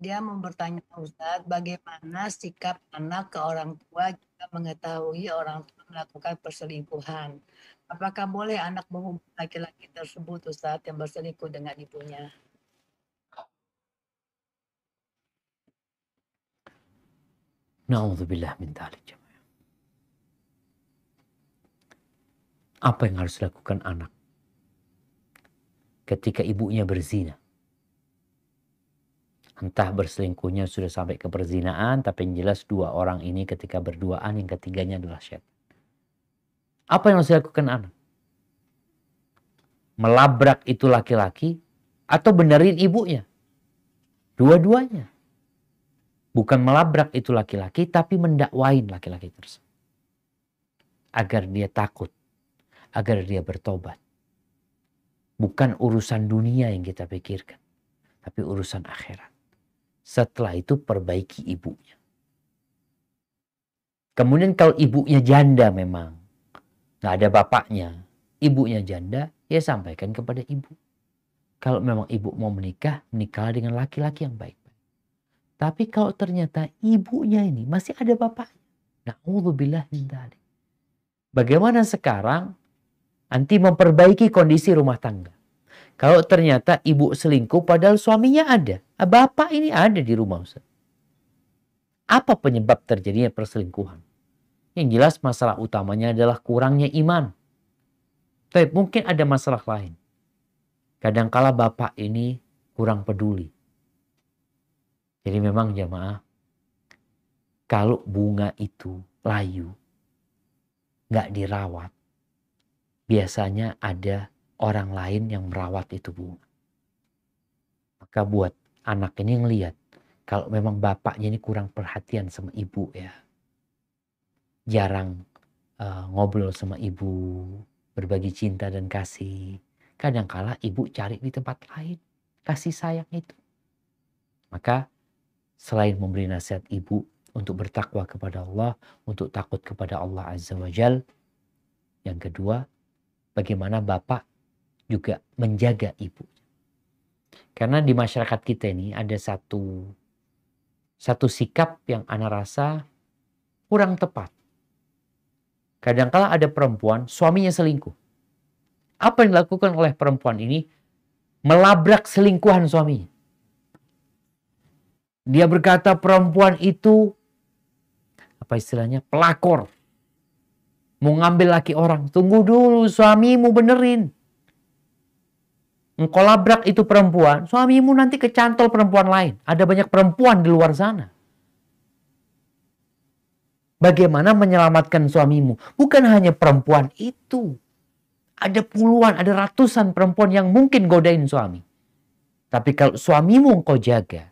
Dia mau bertanya Ustadz, bagaimana sikap anak ke orang tua jika mengetahui orang tua melakukan perselingkuhan? Apakah boleh anak menghubungi laki-laki tersebut Ustadz yang berselingkuh dengan ibunya? Na'udzubillah min Apa yang harus dilakukan anak? Ketika ibunya berzina. Entah berselingkuhnya sudah sampai ke perzinaan, tapi yang jelas dua orang ini ketika berduaan, yang ketiganya adalah syaitan. Apa yang harus dilakukan anak? Melabrak itu laki-laki atau benerin ibunya? Dua-duanya. Bukan melabrak itu laki-laki, tapi mendakwain laki-laki tersebut. Agar dia takut, agar dia bertobat. Bukan urusan dunia yang kita pikirkan, tapi urusan akhirat. Setelah itu perbaiki ibunya. Kemudian kalau ibunya janda memang, nggak ada bapaknya, ibunya janda, ya sampaikan kepada ibu. Kalau memang ibu mau menikah, menikah dengan laki-laki yang baik. Tapi kalau ternyata ibunya ini masih ada bapaknya. Min Bagaimana sekarang Anti memperbaiki kondisi rumah tangga. Kalau ternyata ibu selingkuh padahal suaminya ada. Ah, bapak ini ada di rumah Ustaz. Apa penyebab terjadinya perselingkuhan? Yang jelas masalah utamanya adalah kurangnya iman. Tapi mungkin ada masalah lain. Kadangkala bapak ini kurang peduli. Jadi memang jamaah, kalau bunga itu layu, nggak dirawat, biasanya ada orang lain yang merawat itu bunga. Maka buat anak ini ngelihat kalau memang bapaknya ini kurang perhatian sama ibu ya. Jarang uh, ngobrol sama ibu, berbagi cinta dan kasih. Kadangkala ibu cari di tempat lain kasih sayang itu. Maka selain memberi nasihat ibu untuk bertakwa kepada Allah, untuk takut kepada Allah Azza wa Jal. Yang kedua, bagaimana bapak juga menjaga ibu. Karena di masyarakat kita ini ada satu satu sikap yang ana rasa kurang tepat. Kadangkala ada perempuan suaminya selingkuh. Apa yang dilakukan oleh perempuan ini? Melabrak selingkuhan suaminya. Dia berkata perempuan itu apa istilahnya pelakor Mau ngambil laki orang. Tunggu dulu suamimu benerin. Engkau labrak itu perempuan. Suamimu nanti kecantol perempuan lain. Ada banyak perempuan di luar sana. Bagaimana menyelamatkan suamimu? Bukan hanya perempuan itu. Ada puluhan, ada ratusan perempuan yang mungkin godain suami. Tapi kalau suamimu engkau jaga,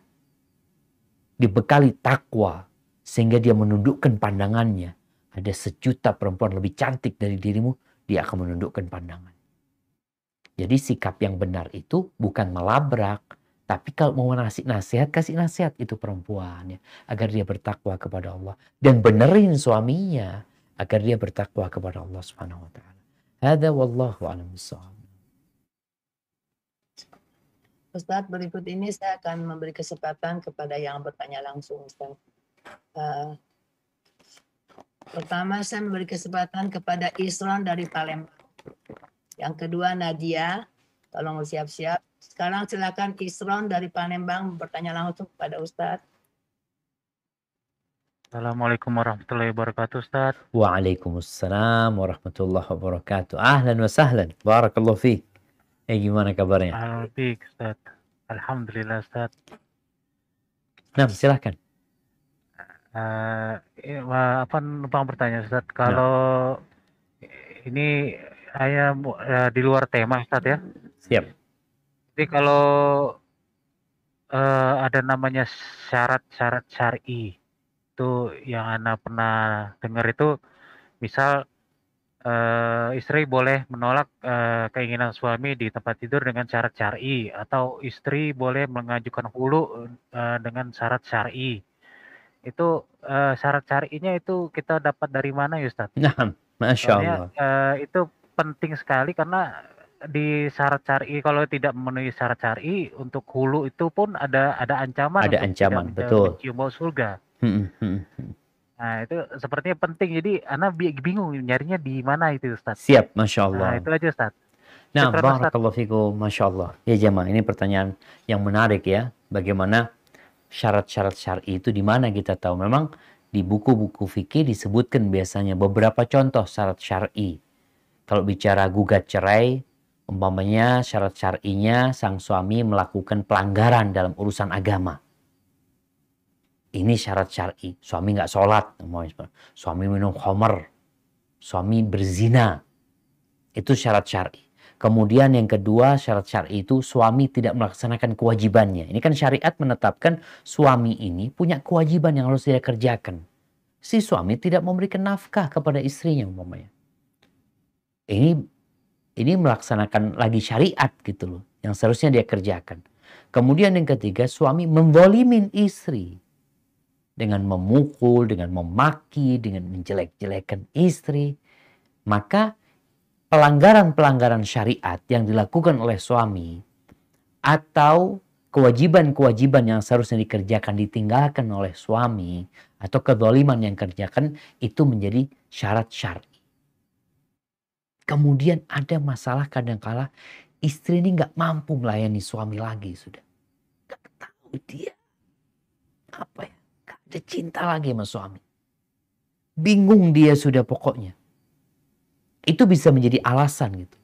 dibekali takwa, sehingga dia menundukkan pandangannya, ada sejuta perempuan lebih cantik dari dirimu, dia akan menundukkan pandangan. Jadi sikap yang benar itu bukan melabrak, tapi kalau mau ngasih nasihat, kasih nasihat itu perempuan ya, agar dia bertakwa kepada Allah dan benerin suaminya agar dia bertakwa kepada Allah Subhanahu wa taala. Hada wallahu a'lam. Ustadz, berikut ini saya akan memberi kesempatan kepada yang bertanya langsung, Ustadz. Uh, pertama, saya memberi kesempatan kepada Isron dari Palembang. Yang kedua, Nadia. Tolong siap-siap. Sekarang silakan Isron dari Palembang bertanya langsung kepada Ustadz. Assalamualaikum warahmatullahi wabarakatuh Ustaz. Waalaikumsalam warahmatullahi wabarakatuh. Ahlan wa sahlan. Barakallahu fiik. Eh gimana kabarnya? Alhamdulillah Ustaz. Alhamdulillah Ustaz. Nah, silahkan. Uh, apa numpang bertanya Ustaz, kalau nah. ini saya uh, di luar tema Ustaz ya. Siap. Jadi kalau uh, ada namanya syarat-syarat syar'i itu yang Anda pernah dengar itu misal uh, istri boleh menolak uh, keinginan suami di tempat tidur dengan syarat syar'i atau istri boleh mengajukan hulu uh, dengan syarat syar'i. Itu uh, syarat syar'inya itu kita dapat dari mana ya Ustaz? Nah, Masya Allah. uh, itu penting sekali karena di syarat syar'i kalau tidak memenuhi syarat syar'i untuk hulu itu pun ada ada ancaman ada ancaman betul mencium bau surga Hmm, hmm, hmm. Nah, itu sepertinya penting. Jadi, anak bingung nyarinya di mana itu, Ustaz. Siap, Masya Allah. Nah, itu aja, Ustaz. Nah, barakallahu fikum, Masya Allah. Ya, jemaah, ini pertanyaan yang menarik ya. Bagaimana syarat-syarat syar'i itu di mana kita tahu. Memang di buku-buku fikih disebutkan biasanya beberapa contoh syarat syar'i. Kalau bicara gugat cerai, umpamanya syarat syar'inya sang suami melakukan pelanggaran dalam urusan agama ini syarat syar'i. Suami nggak sholat, suami minum khamar, suami berzina. Itu syarat syar'i. Kemudian yang kedua syarat syar'i itu suami tidak melaksanakan kewajibannya. Ini kan syariat menetapkan suami ini punya kewajiban yang harus dia kerjakan. Si suami tidak memberikan nafkah kepada istrinya umpamanya. Ini ini melaksanakan lagi syariat gitu loh yang seharusnya dia kerjakan. Kemudian yang ketiga suami memvolimin istri dengan memukul, dengan memaki, dengan menjelek-jelekan istri, maka pelanggaran-pelanggaran syariat yang dilakukan oleh suami atau kewajiban-kewajiban yang seharusnya dikerjakan ditinggalkan oleh suami atau kedoliman yang kerjakan itu menjadi syarat syari. Kemudian ada masalah kadangkala istri ini nggak mampu melayani suami lagi sudah. Gak tahu dia apa ya dia cinta lagi sama suami. Bingung dia sudah pokoknya. Itu bisa menjadi alasan gitu.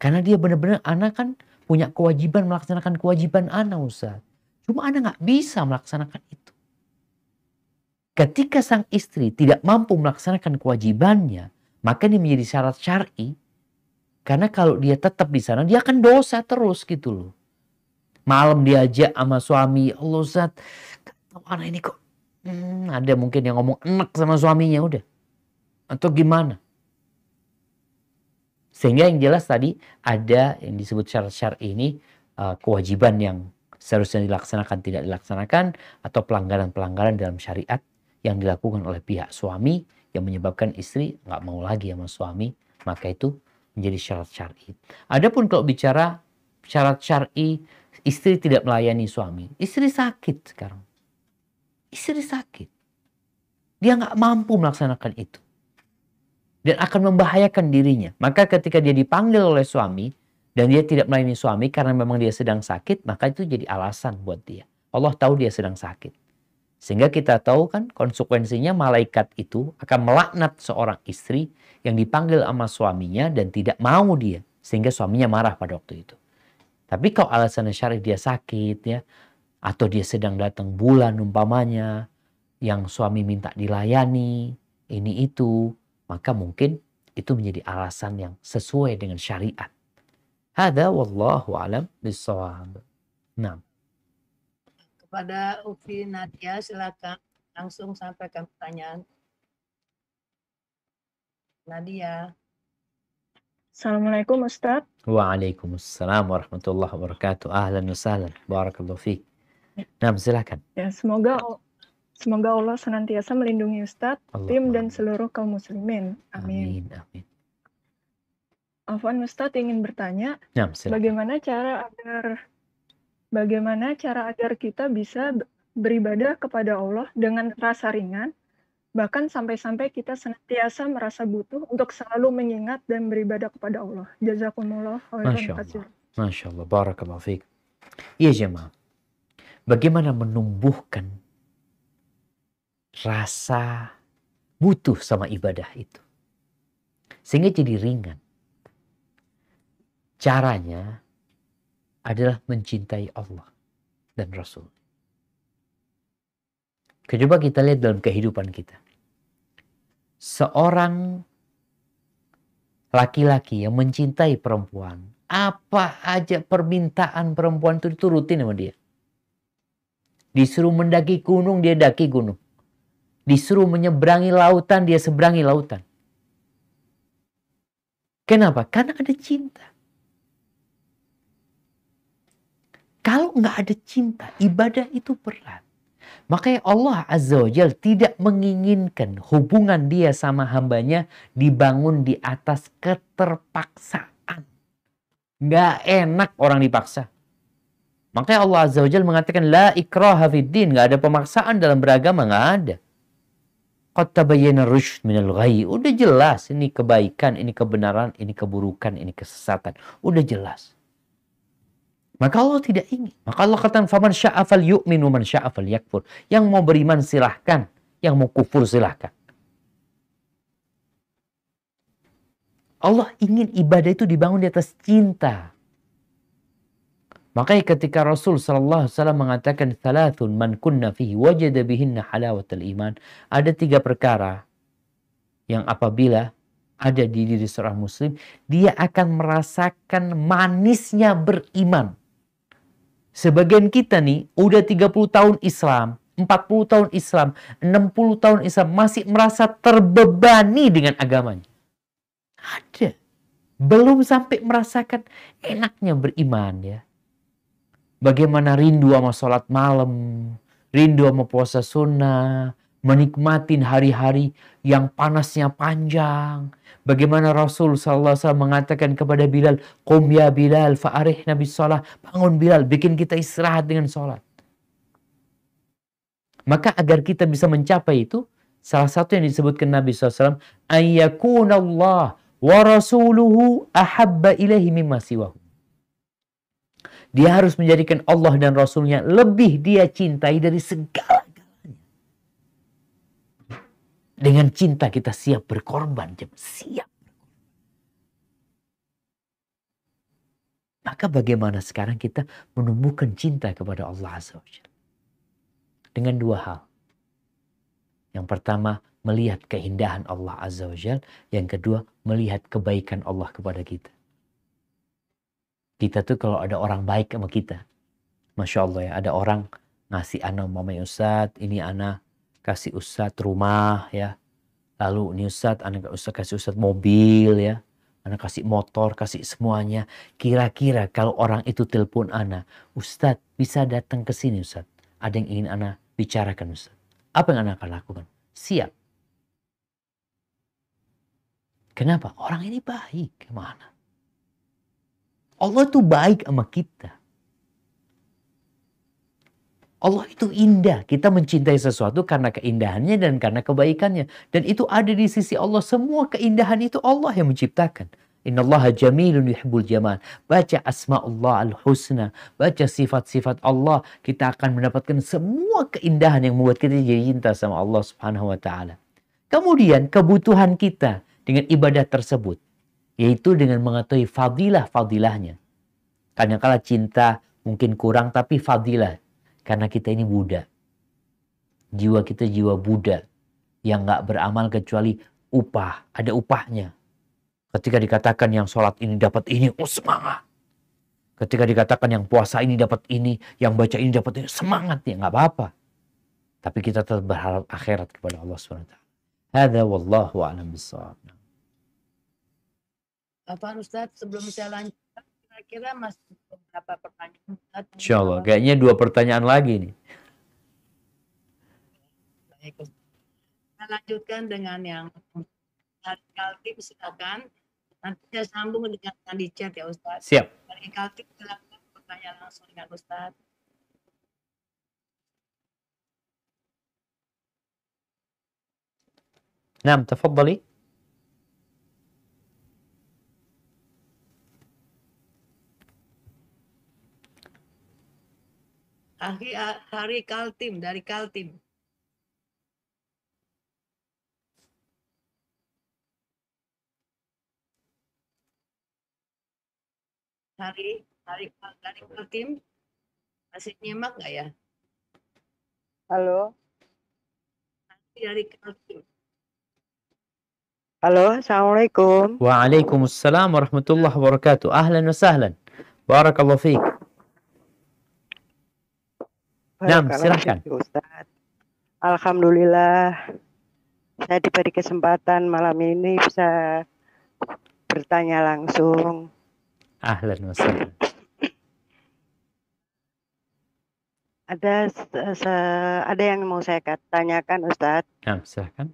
Karena dia benar-benar anak kan punya kewajiban melaksanakan kewajiban anak Ustaz. Cuma anak nggak bisa melaksanakan itu. Ketika sang istri tidak mampu melaksanakan kewajibannya, maka ini menjadi syarat syar'i. Karena kalau dia tetap di sana, dia akan dosa terus gitu loh. Malam diajak sama suami, Allah Ustaz, anak ini kok Hmm, ada mungkin yang ngomong enak sama suaminya udah. Atau gimana? Sehingga yang jelas tadi ada yang disebut syarat-syarat ini uh, kewajiban yang seharusnya dilaksanakan tidak dilaksanakan atau pelanggaran-pelanggaran dalam syariat yang dilakukan oleh pihak suami yang menyebabkan istri nggak mau lagi sama suami maka itu menjadi syarat syar'i. Adapun kalau bicara syarat syar'i istri tidak melayani suami, istri sakit sekarang istri sakit. Dia nggak mampu melaksanakan itu. Dan akan membahayakan dirinya. Maka ketika dia dipanggil oleh suami, dan dia tidak melayani suami karena memang dia sedang sakit, maka itu jadi alasan buat dia. Allah tahu dia sedang sakit. Sehingga kita tahu kan konsekuensinya malaikat itu akan melaknat seorang istri yang dipanggil sama suaminya dan tidak mau dia. Sehingga suaminya marah pada waktu itu. Tapi kalau alasan syar'i dia sakit ya, atau dia sedang datang bulan umpamanya yang suami minta dilayani ini itu maka mungkin itu menjadi alasan yang sesuai dengan syariat. Hada wallahu alam bisawab. Nah. Kepada Ufi Nadia silakan langsung sampaikan pertanyaan. Nadia. Assalamualaikum Ustadz. Waalaikumsalam warahmatullahi wabarakatuh. Ahlan wa sahlan. Barakallahu fiik. Nah, silakan. Ya, semoga semoga Allah senantiasa melindungi Ustadz, tim Allahumma dan seluruh kaum muslimin. Amin. Amin, amin. Afwan Ustadz ingin bertanya, silakan. bagaimana cara agar bagaimana cara agar kita bisa beribadah kepada Allah dengan rasa ringan, bahkan sampai-sampai kita senantiasa merasa butuh untuk selalu mengingat dan beribadah kepada Allah. Jazakumullah khairan Masya Allah. katsir. Masya Allah. Barakallahu fiik. Iya jemaah. Bagaimana menumbuhkan rasa butuh sama ibadah itu. Sehingga jadi ringan. Caranya adalah mencintai Allah dan Rasul. Coba kita lihat dalam kehidupan kita. Seorang laki-laki yang mencintai perempuan, apa aja permintaan perempuan itu, itu rutin sama dia. Disuruh mendaki gunung, dia daki gunung. Disuruh menyeberangi lautan, dia seberangi lautan. Kenapa? Karena ada cinta. Kalau nggak ada cinta, ibadah itu berat. Makanya Allah Azza wa Jal tidak menginginkan hubungan dia sama hambanya dibangun di atas keterpaksaan. Nggak enak orang dipaksa. Makanya Allah Azza wa Jal mengatakan la ikraha fid nggak ada pemaksaan dalam beragama, nggak ada. Qad rusyd minal ghayy. Udah jelas ini kebaikan, ini kebenaran, ini keburukan, ini kesesatan. Udah jelas. Maka Allah tidak ingin. Maka Allah katakan faman sya'a fal yu'min wa man sya'a fal yakfur. Yang mau beriman silahkan, yang mau kufur silahkan. Allah ingin ibadah itu dibangun di atas cinta. Makanya ketika Rasul sallallahu alaihi wasallam mengatakan thalathun man kunna fihi wajada bihinna halawatal iman, ada tiga perkara yang apabila ada di diri seorang muslim, dia akan merasakan manisnya beriman. Sebagian kita nih udah 30 tahun Islam, 40 tahun Islam, 60 tahun Islam masih merasa terbebani dengan agamanya. Ada. Belum sampai merasakan enaknya beriman ya. Bagaimana rindu sama sholat malam, rindu sama puasa sunnah, menikmatin hari-hari yang panasnya panjang. Bagaimana Rasul SAW mengatakan kepada Bilal, Qum ya Bilal fa'arih nabi sholat. Bangun Bilal, bikin kita istirahat dengan sholat. Maka agar kita bisa mencapai itu, salah satu yang disebutkan Nabi SAW, Ayyakunallah wa rasuluhu ahabba ilahi mimma siwahu. Dia harus menjadikan Allah dan Rasulnya lebih dia cintai dari segala dengan cinta kita siap berkorban, siap. Maka bagaimana sekarang kita menumbuhkan cinta kepada Allah Azza wa? Dengan dua hal. Yang pertama, melihat keindahan Allah Azza wa Jalla. Yang kedua, melihat kebaikan Allah kepada kita. Kita tuh kalau ada orang baik sama kita. Masya Allah ya, ada orang ngasih anak mama Ustadz, ini anak kasih Ustadz rumah ya. Lalu ini Ustadz, anak Ustadz kasih Ustadz mobil ya. Anak kasih motor, kasih semuanya. Kira-kira kalau orang itu telepon anak, Ustadz bisa datang ke sini Ustadz. Ada yang ingin anak bicarakan Ustadz. Apa yang anak akan lakukan? Siap. Kenapa? Orang ini baik. Ke mana? Allah tuh baik sama kita. Allah itu indah. Kita mencintai sesuatu karena keindahannya dan karena kebaikannya. Dan itu ada di sisi Allah. Semua keindahan itu Allah yang menciptakan. Inna Allah jamilun yuhibbul jamal. Baca asma Allah al-husna. Baca sifat-sifat Allah. Kita akan mendapatkan semua keindahan yang membuat kita jadi cinta sama Allah subhanahu wa ta'ala. Kemudian kebutuhan kita dengan ibadah tersebut. Yaitu dengan mengetahui fadilah-fadilahnya. Kadang-kala cinta mungkin kurang tapi fadilah karena kita ini Buddha. Jiwa kita jiwa Buddha yang nggak beramal kecuali upah, ada upahnya. Ketika dikatakan yang sholat ini dapat ini, oh semangat. Ketika dikatakan yang puasa ini dapat ini, yang baca ini dapat ini, semangat ya nggak apa-apa. Tapi kita tetap berharap akhirat kepada Allah SWT. Hada wallahu a'lam bishawab. Apa Ustadz sebelum saya lanjutkan kira-kira masih beberapa pertanyaan Ustadz. Insya Allah. Kayaknya dua pertanyaan lagi nih. Baik, Ustadz. Kita lanjutkan dengan yang dari Kaltip silakan. Nanti saya sambung dengan yang di chat ya Ustadz. Siap. Dari Kaltip silakan pertanyaan langsung dengan Ustadz. نعم تفضلي Hari, hari Kaltim dari Kaltim. Hari, hari dari Kaltim. Masih nyimak nggak ya? Halo, Hari dari Kaltim. halo, assalamualaikum. Waalaikumsalam warahmatullahi wabarakatuh. Ahlan wa sahlan. Barakallahu fiik. Barakallah silahkan. Ustaz. Alhamdulillah, saya diberi kesempatan malam ini bisa bertanya langsung. Ahlan wa sahlan. Ada ada yang mau saya tanyakan, Ustadz. Naam, silahkan.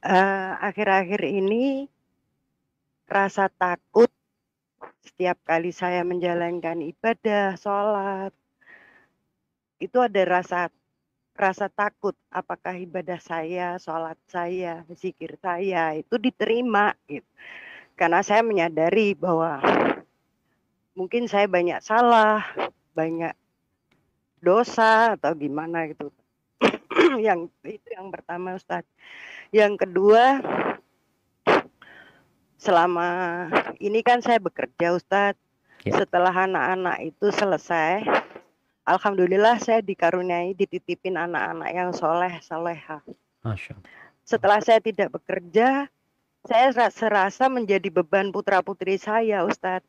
Eh, akhir-akhir ini rasa takut setiap kali saya menjalankan ibadah, sholat, itu ada rasa rasa takut apakah ibadah saya, sholat saya, zikir saya itu diterima gitu. Karena saya menyadari bahwa mungkin saya banyak salah, banyak dosa atau gimana gitu. yang itu yang pertama Ustadz. Yang kedua, selama ini kan saya bekerja Ustadz. Ya. Setelah anak-anak itu selesai, Alhamdulillah saya dikaruniai dititipin anak-anak yang soleh, soleha. Setelah saya tidak bekerja, saya ra- serasa menjadi beban putra-putri saya Ustadz.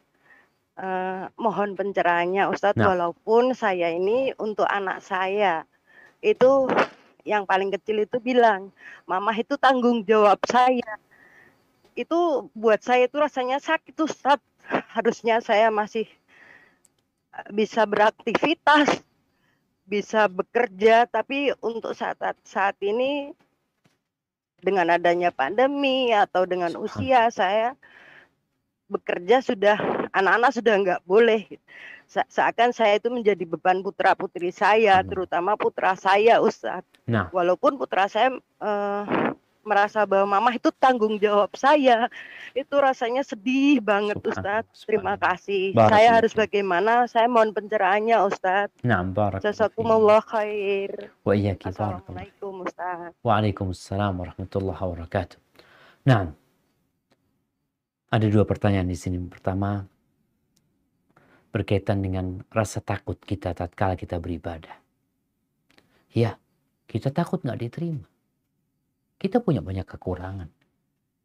Eh, mohon pencerahannya Ustadz, Nah. walaupun saya ini untuk anak saya, itu yang paling kecil itu bilang, Mama itu tanggung jawab saya. Itu buat saya itu rasanya sakit Ustadz. Harusnya saya masih bisa beraktivitas, bisa bekerja, tapi untuk saat saat ini dengan adanya pandemi atau dengan usia saya bekerja sudah anak-anak sudah nggak boleh Se- seakan saya itu menjadi beban putra putri saya Hmm. terutama putra saya Ustadz Nah. walaupun putra saya eh, merasa bahwa mama itu tanggung jawab saya itu rasanya sedih banget Ustadz terima kasih saya harus bagaimana saya mohon pencerahannya Ustadz Naam, fiik. Jazakumullah khair Wa iyyaki. Assalamualaikum Ustadz Waalaikumsalam warahmatullahi wabarakatuh. Nah, ada dua pertanyaan di sini. Pertama, berkaitan dengan rasa takut kita tatkala kita beribadah. Ya, kita takut nggak diterima. Kita punya banyak kekurangan.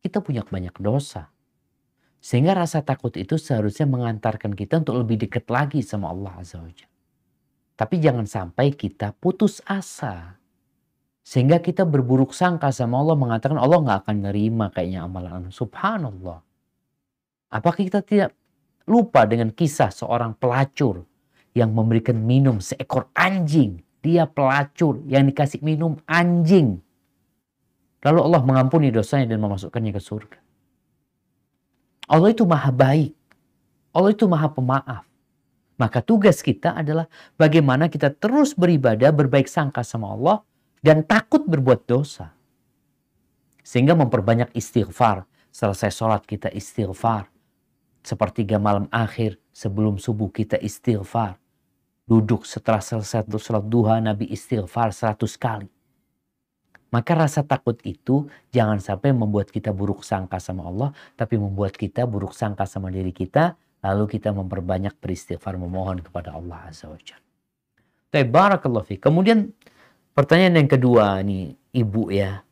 Kita punya banyak dosa. Sehingga rasa takut itu seharusnya mengantarkan kita untuk lebih dekat lagi sama Allah Azza wa. Tapi jangan sampai kita putus asa. Sehingga kita berburuk sangka sama Allah mengatakan Allah nggak akan nerima kayaknya amalan. Subhanallah. Apakah kita tidak lupa dengan kisah seorang pelacur yang memberikan minum seekor anjing. Dia pelacur yang dikasih minum anjing. Lalu Allah mengampuni dosanya dan memasukkannya ke surga. Allah itu maha baik. Allah itu maha pemaaf. Maka tugas kita adalah bagaimana kita terus beribadah, berbaik sangka sama Allah, dan takut berbuat dosa. Sehingga memperbanyak istighfar. Selesai sholat kita istighfar. Sepertiga malam akhir sebelum subuh kita istighfar. Duduk setelah selesai sholat duha Nabi istighfar 100 kali. Maka rasa takut itu jangan sampai membuat kita buruk sangka sama Allah, tapi membuat kita buruk sangka sama diri kita, lalu kita memperbanyak beristighfar memohon kepada Allah Azza wa Jalla. Kemudian pertanyaan yang kedua nih, ibu ya.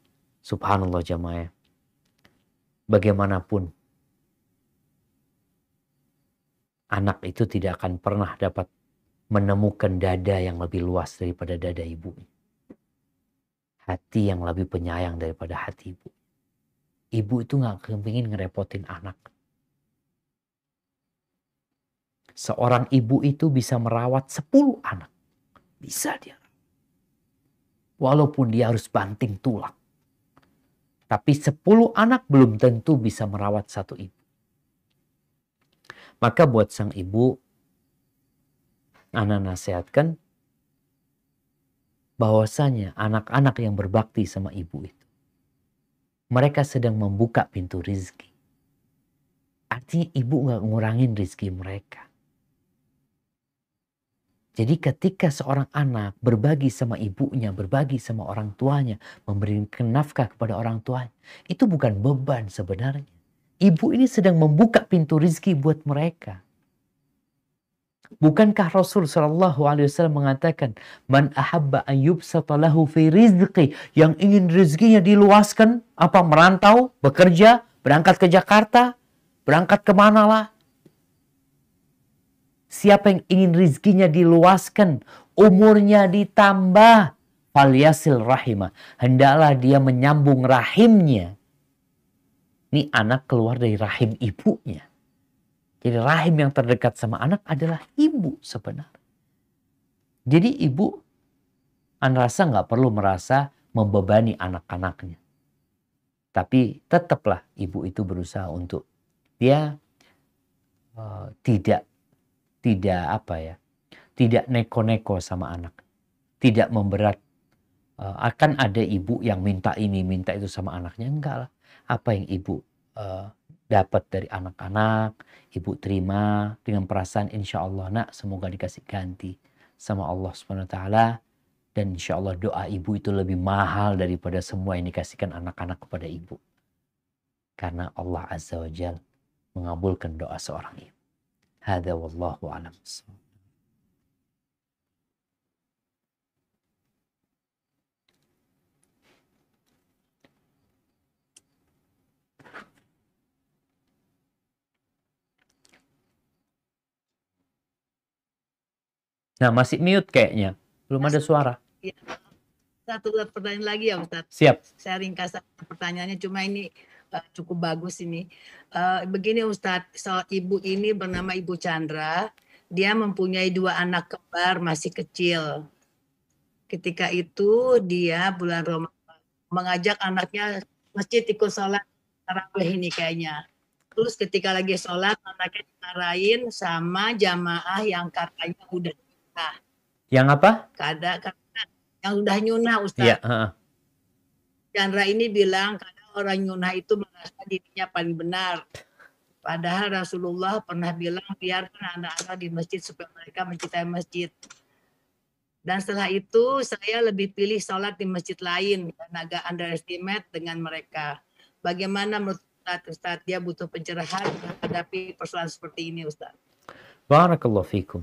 Subhanallah jamaah. ya. Bagaimanapun anak itu tidak akan pernah dapat menemukan dada yang lebih luas daripada dada ibunya hati yang lebih penyayang daripada hati ibu. Ibu itu nggak kepingin ngerepotin anak. Seorang ibu itu bisa merawat 10 anak. Bisa dia. Walaupun dia harus banting tulang. Tapi 10 anak belum tentu bisa merawat satu ibu. Maka buat sang ibu, Ana nasihatkan bahwasanya anak-anak yang berbakti sama ibu itu, mereka sedang membuka pintu rizki. Artinya ibu nggak ngurangin rizki mereka. Jadi ketika seorang anak berbagi sama ibunya, berbagi sama orang tuanya, memberikan nafkah kepada orang tuanya, itu bukan beban sebenarnya. Ibu ini sedang membuka pintu rizki buat mereka. Bukankah Rasul Shallallahu Alaihi Wasallam mengatakan, "Man ahabba ayub satalahu fi rizqi," yang ingin rizkinya diluaskan, apa merantau, bekerja, berangkat ke Jakarta, berangkat ke mana lah, Siapa yang ingin rizkinya diluaskan, umurnya ditambah, falyasil rahimah. Hendaklah dia menyambung rahimnya. Ini anak keluar dari rahim ibunya. Jadi rahim yang terdekat sama anak adalah ibu sebenarnya. Jadi ibu, anda rasa nggak perlu merasa membebani anak-anaknya. Tapi tetaplah ibu itu berusaha untuk dia uh, tidak tidak apa ya, tidak neko-neko sama anak, tidak memberat. Uh, akan ada ibu yang minta ini, minta itu sama anaknya, enggak lah. Apa yang ibu uh, dapat dari anak-anak, ibu terima dengan perasaan insya Allah nak semoga dikasih ganti sama Allah subhanahu wa ta'ala. Dan insya Allah doa ibu itu lebih mahal daripada semua yang dikasihkan anak-anak kepada ibu. Karena Allah azza wa jal mengabulkan doa seorang ibu. Hadha wallahu alam. Nah, masih mute kayaknya. Belum ada suara. Ya. Satu pertanyaan lagi ya Ustaz. Siap. Saya ringkas pertanyaannya cuma ini uh, cukup bagus ini. Uh, begini Ustadz, so, ibu ini bernama Ibu Chandra. Dia mempunyai dua anak kembar masih kecil. Ketika itu dia bulan Ramadan mengajak anaknya masjid ikut sholat tarawih ini kayaknya. Terus ketika lagi sholat anaknya dimarahin sama jamaah yang katanya udah nyunah. Yang apa? Kada, kada yang udah nyunah Ustaz. Ya, uh. Chandra ini bilang orang nyunah itu merasa dirinya paling benar. Padahal Rasulullah pernah bilang biarkan anak-anak di masjid supaya mereka mencintai masjid. Dan setelah itu saya lebih pilih sholat di masjid lain dan agak underestimate dengan mereka. Bagaimana menurut Ustaz, Ustaz dia butuh pencerahan menghadapi persoalan seperti ini Ustaz. Barakallahu fikum.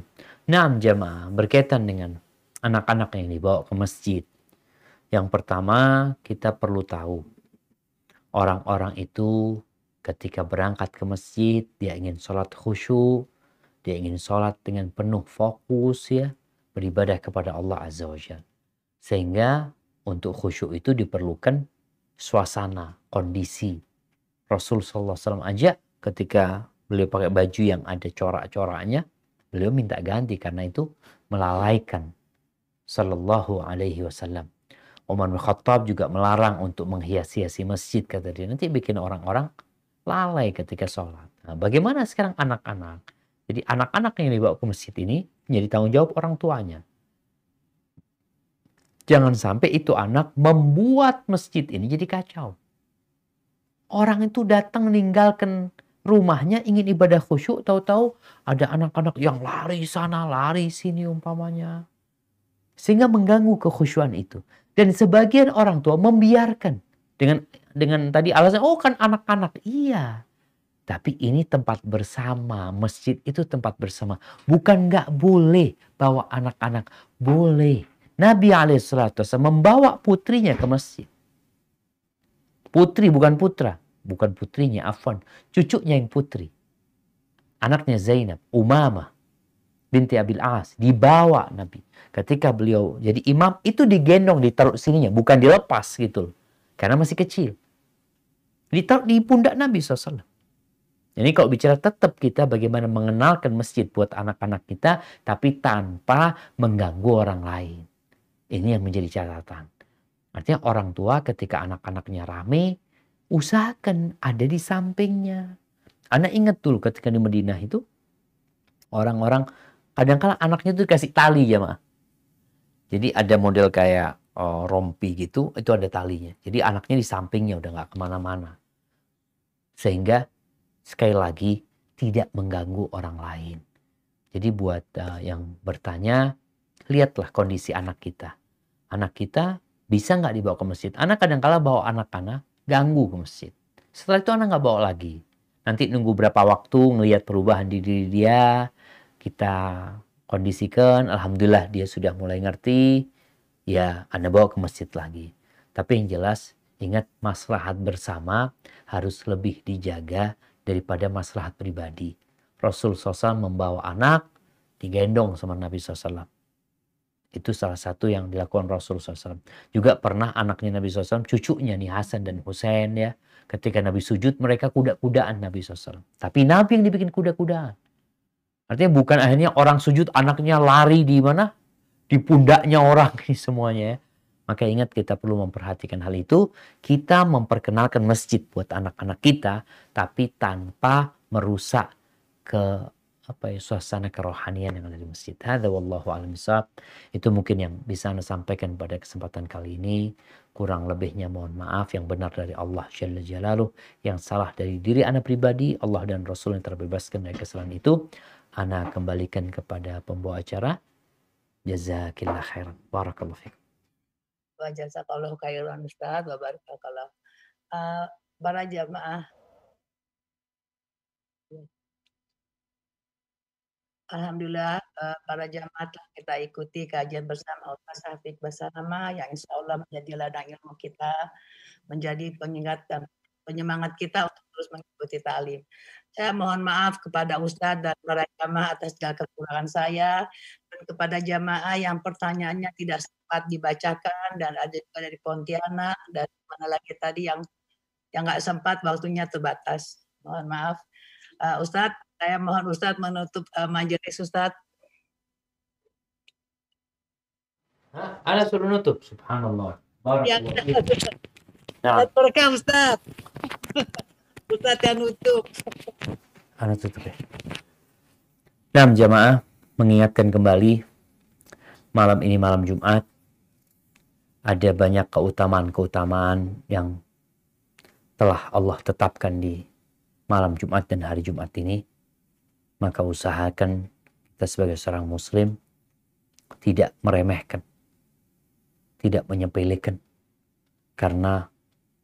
Naam jamaah berkaitan dengan anak-anak yang dibawa ke masjid. Yang pertama kita perlu tahu Orang-orang itu ketika berangkat ke masjid, dia ingin sholat khusyuk, dia ingin sholat dengan penuh fokus ya, beribadah kepada Allah Azza wa. Sehingga untuk khusyuk itu diperlukan suasana, kondisi. Rasul SAW aja ketika beliau pakai baju yang ada corak-coraknya, beliau minta ganti karena itu melalaikan Sallallahu Alaihi Wasallam. Umar bin Khattab juga melarang untuk menghias-hiasi masjid kata dia. Nanti bikin orang-orang lalai ketika sholat. Nah, bagaimana sekarang anak-anak? Jadi anak-anak yang dibawa ke masjid ini menjadi tanggung jawab orang tuanya. Jangan sampai itu anak membuat masjid ini jadi kacau. Orang itu datang meninggalkan rumahnya ingin ibadah khusyuk, tahu-tahu ada anak-anak yang lari sana, lari sini umpamanya. Sehingga mengganggu kekhusyuan itu. Dan sebagian orang tua membiarkan dengan dengan tadi alasan oh kan anak-anak. Iya. Tapi ini tempat bersama, masjid itu tempat bersama. Bukan nggak boleh bawa anak-anak, boleh. Nabi alaihissalatu membawa putrinya ke masjid. Putri bukan putra, bukan putrinya, afwan. Cucunya yang putri. Anaknya Zainab, Umamah binti Abil As dibawa Nabi ketika beliau jadi imam itu digendong ditaruh sininya bukan dilepas gitu loh karena masih kecil ditaruh di pundak Nabi SAW Jadi kalau bicara tetap kita bagaimana mengenalkan masjid buat anak-anak kita, tapi tanpa mengganggu orang lain. Ini yang menjadi catatan. Artinya orang tua ketika anak-anaknya rame, usahakan ada di sampingnya. Anak ingat dulu ketika di Madinah itu, orang-orang kadang-kala anaknya itu dikasih tali ya mah. Jadi ada model kayak oh, rompi gitu, itu ada talinya. Jadi anaknya di sampingnya udah nggak ke mana-mana. Sehingga sekali lagi tidak mengganggu orang lain. Jadi buat uh, yang bertanya, lihatlah kondisi anak kita. Anak kita bisa nggak dibawa ke masjid? Anak kadang-kala bawa anak-anak, ganggu ke masjid. Setelah itu anak nggak bawa lagi. Nanti nunggu berapa waktu ngelihat perubahan di diri dia, kita kondisikan, alhamdulillah dia sudah mulai ngerti, ya Anda bawa ke masjid lagi. Tapi yang jelas ingat maslahat bersama harus lebih dijaga daripada maslahat pribadi. Rasul SAW membawa anak digendong sama Nabi SAW. Itu salah satu yang dilakukan Rasul SAW. Juga pernah anaknya Nabi SAW, cucunya nih Hasan dan Husain ya. Ketika Nabi sujud mereka kuda-kudaan Nabi SAW. Tapi Nabi yang dibikin kuda-kudaan. Artinya bukan akhirnya orang sujud anaknya lari di mana? Di pundaknya orang ini semuanya ya. Maka ingat kita perlu memperhatikan hal itu. Kita memperkenalkan masjid buat anak-anak kita, tapi tanpa merusak ke apa ya suasana kerohanian yang ada di masjid. Hadza wallahu a'lam Itu mungkin yang bisa Anda sampaikan pada kesempatan kali ini. Kurang lebihnya mohon maaf yang benar dari Allah Jalla Jalaluh, yang salah dari diri Anda pribadi, Allah dan Rasul yang terbebaskan dari kesalahan itu. Anda kembalikan kepada pembawa acara. Jazakillah khairan. Barakallahu fikum wa jazakallahu khairan Ustaz wa barakallahu. Uh, para jamaah Alhamdulillah uh, para jamaah kita ikuti kajian bersama Ustaz Hafid bersama yang insya Allah menjadi ladang ilmu kita, menjadi pengingat dan penyemangat kita untuk terus mengikuti talim. Saya mohon maaf kepada Ustadz dan para jamaah atas segala kekurangan saya dan kepada jamaah yang pertanyaannya tidak sempat dibacakan dan ada juga dari Pontianak dan mana lagi tadi yang yang nggak sempat waktunya terbatas. Mohon maaf. Uh, Ustadz, saya mohon Ustadz menutup uh, majelis Ustadz. Ada suruh nutup, subhanallah. Ya, nah. Berkah Ustadz. Ustadz yang nutup. Anu tutup ya. Nah, jamaah mengingatkan kembali malam ini malam Jumat ada banyak keutamaan-keutamaan yang telah Allah tetapkan di malam Jumat dan hari Jumat ini. Maka usahakan kita sebagai seorang muslim tidak meremehkan, tidak menyepelekan karena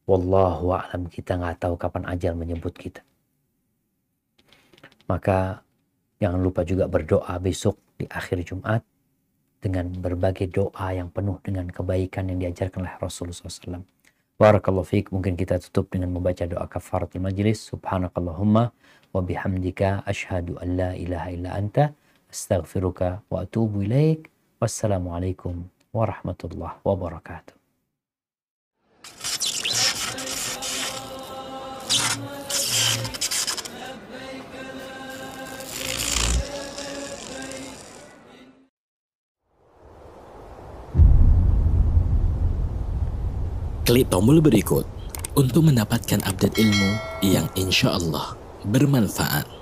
Wallahu a'lam kita nggak tahu kapan ajal menyebut kita. Maka jangan lupa juga berdoa besok di akhir Jumat dengan berbagai doa yang penuh dengan kebaikan yang diajarkan oleh Rasulullah SAW. Barakallahu fiqh. Mungkin kita tutup dengan membaca doa kafaratul majlis. Subhanakallahumma wa bihamdika ashhadu an la ilaha illa anta astaghfiruka wa atubu ilaik. Wassalamualaikum warahmatullahi wabarakatuh. Klik tombol berikut untuk mendapatkan update ilmu yang insya Allah bermanfaat.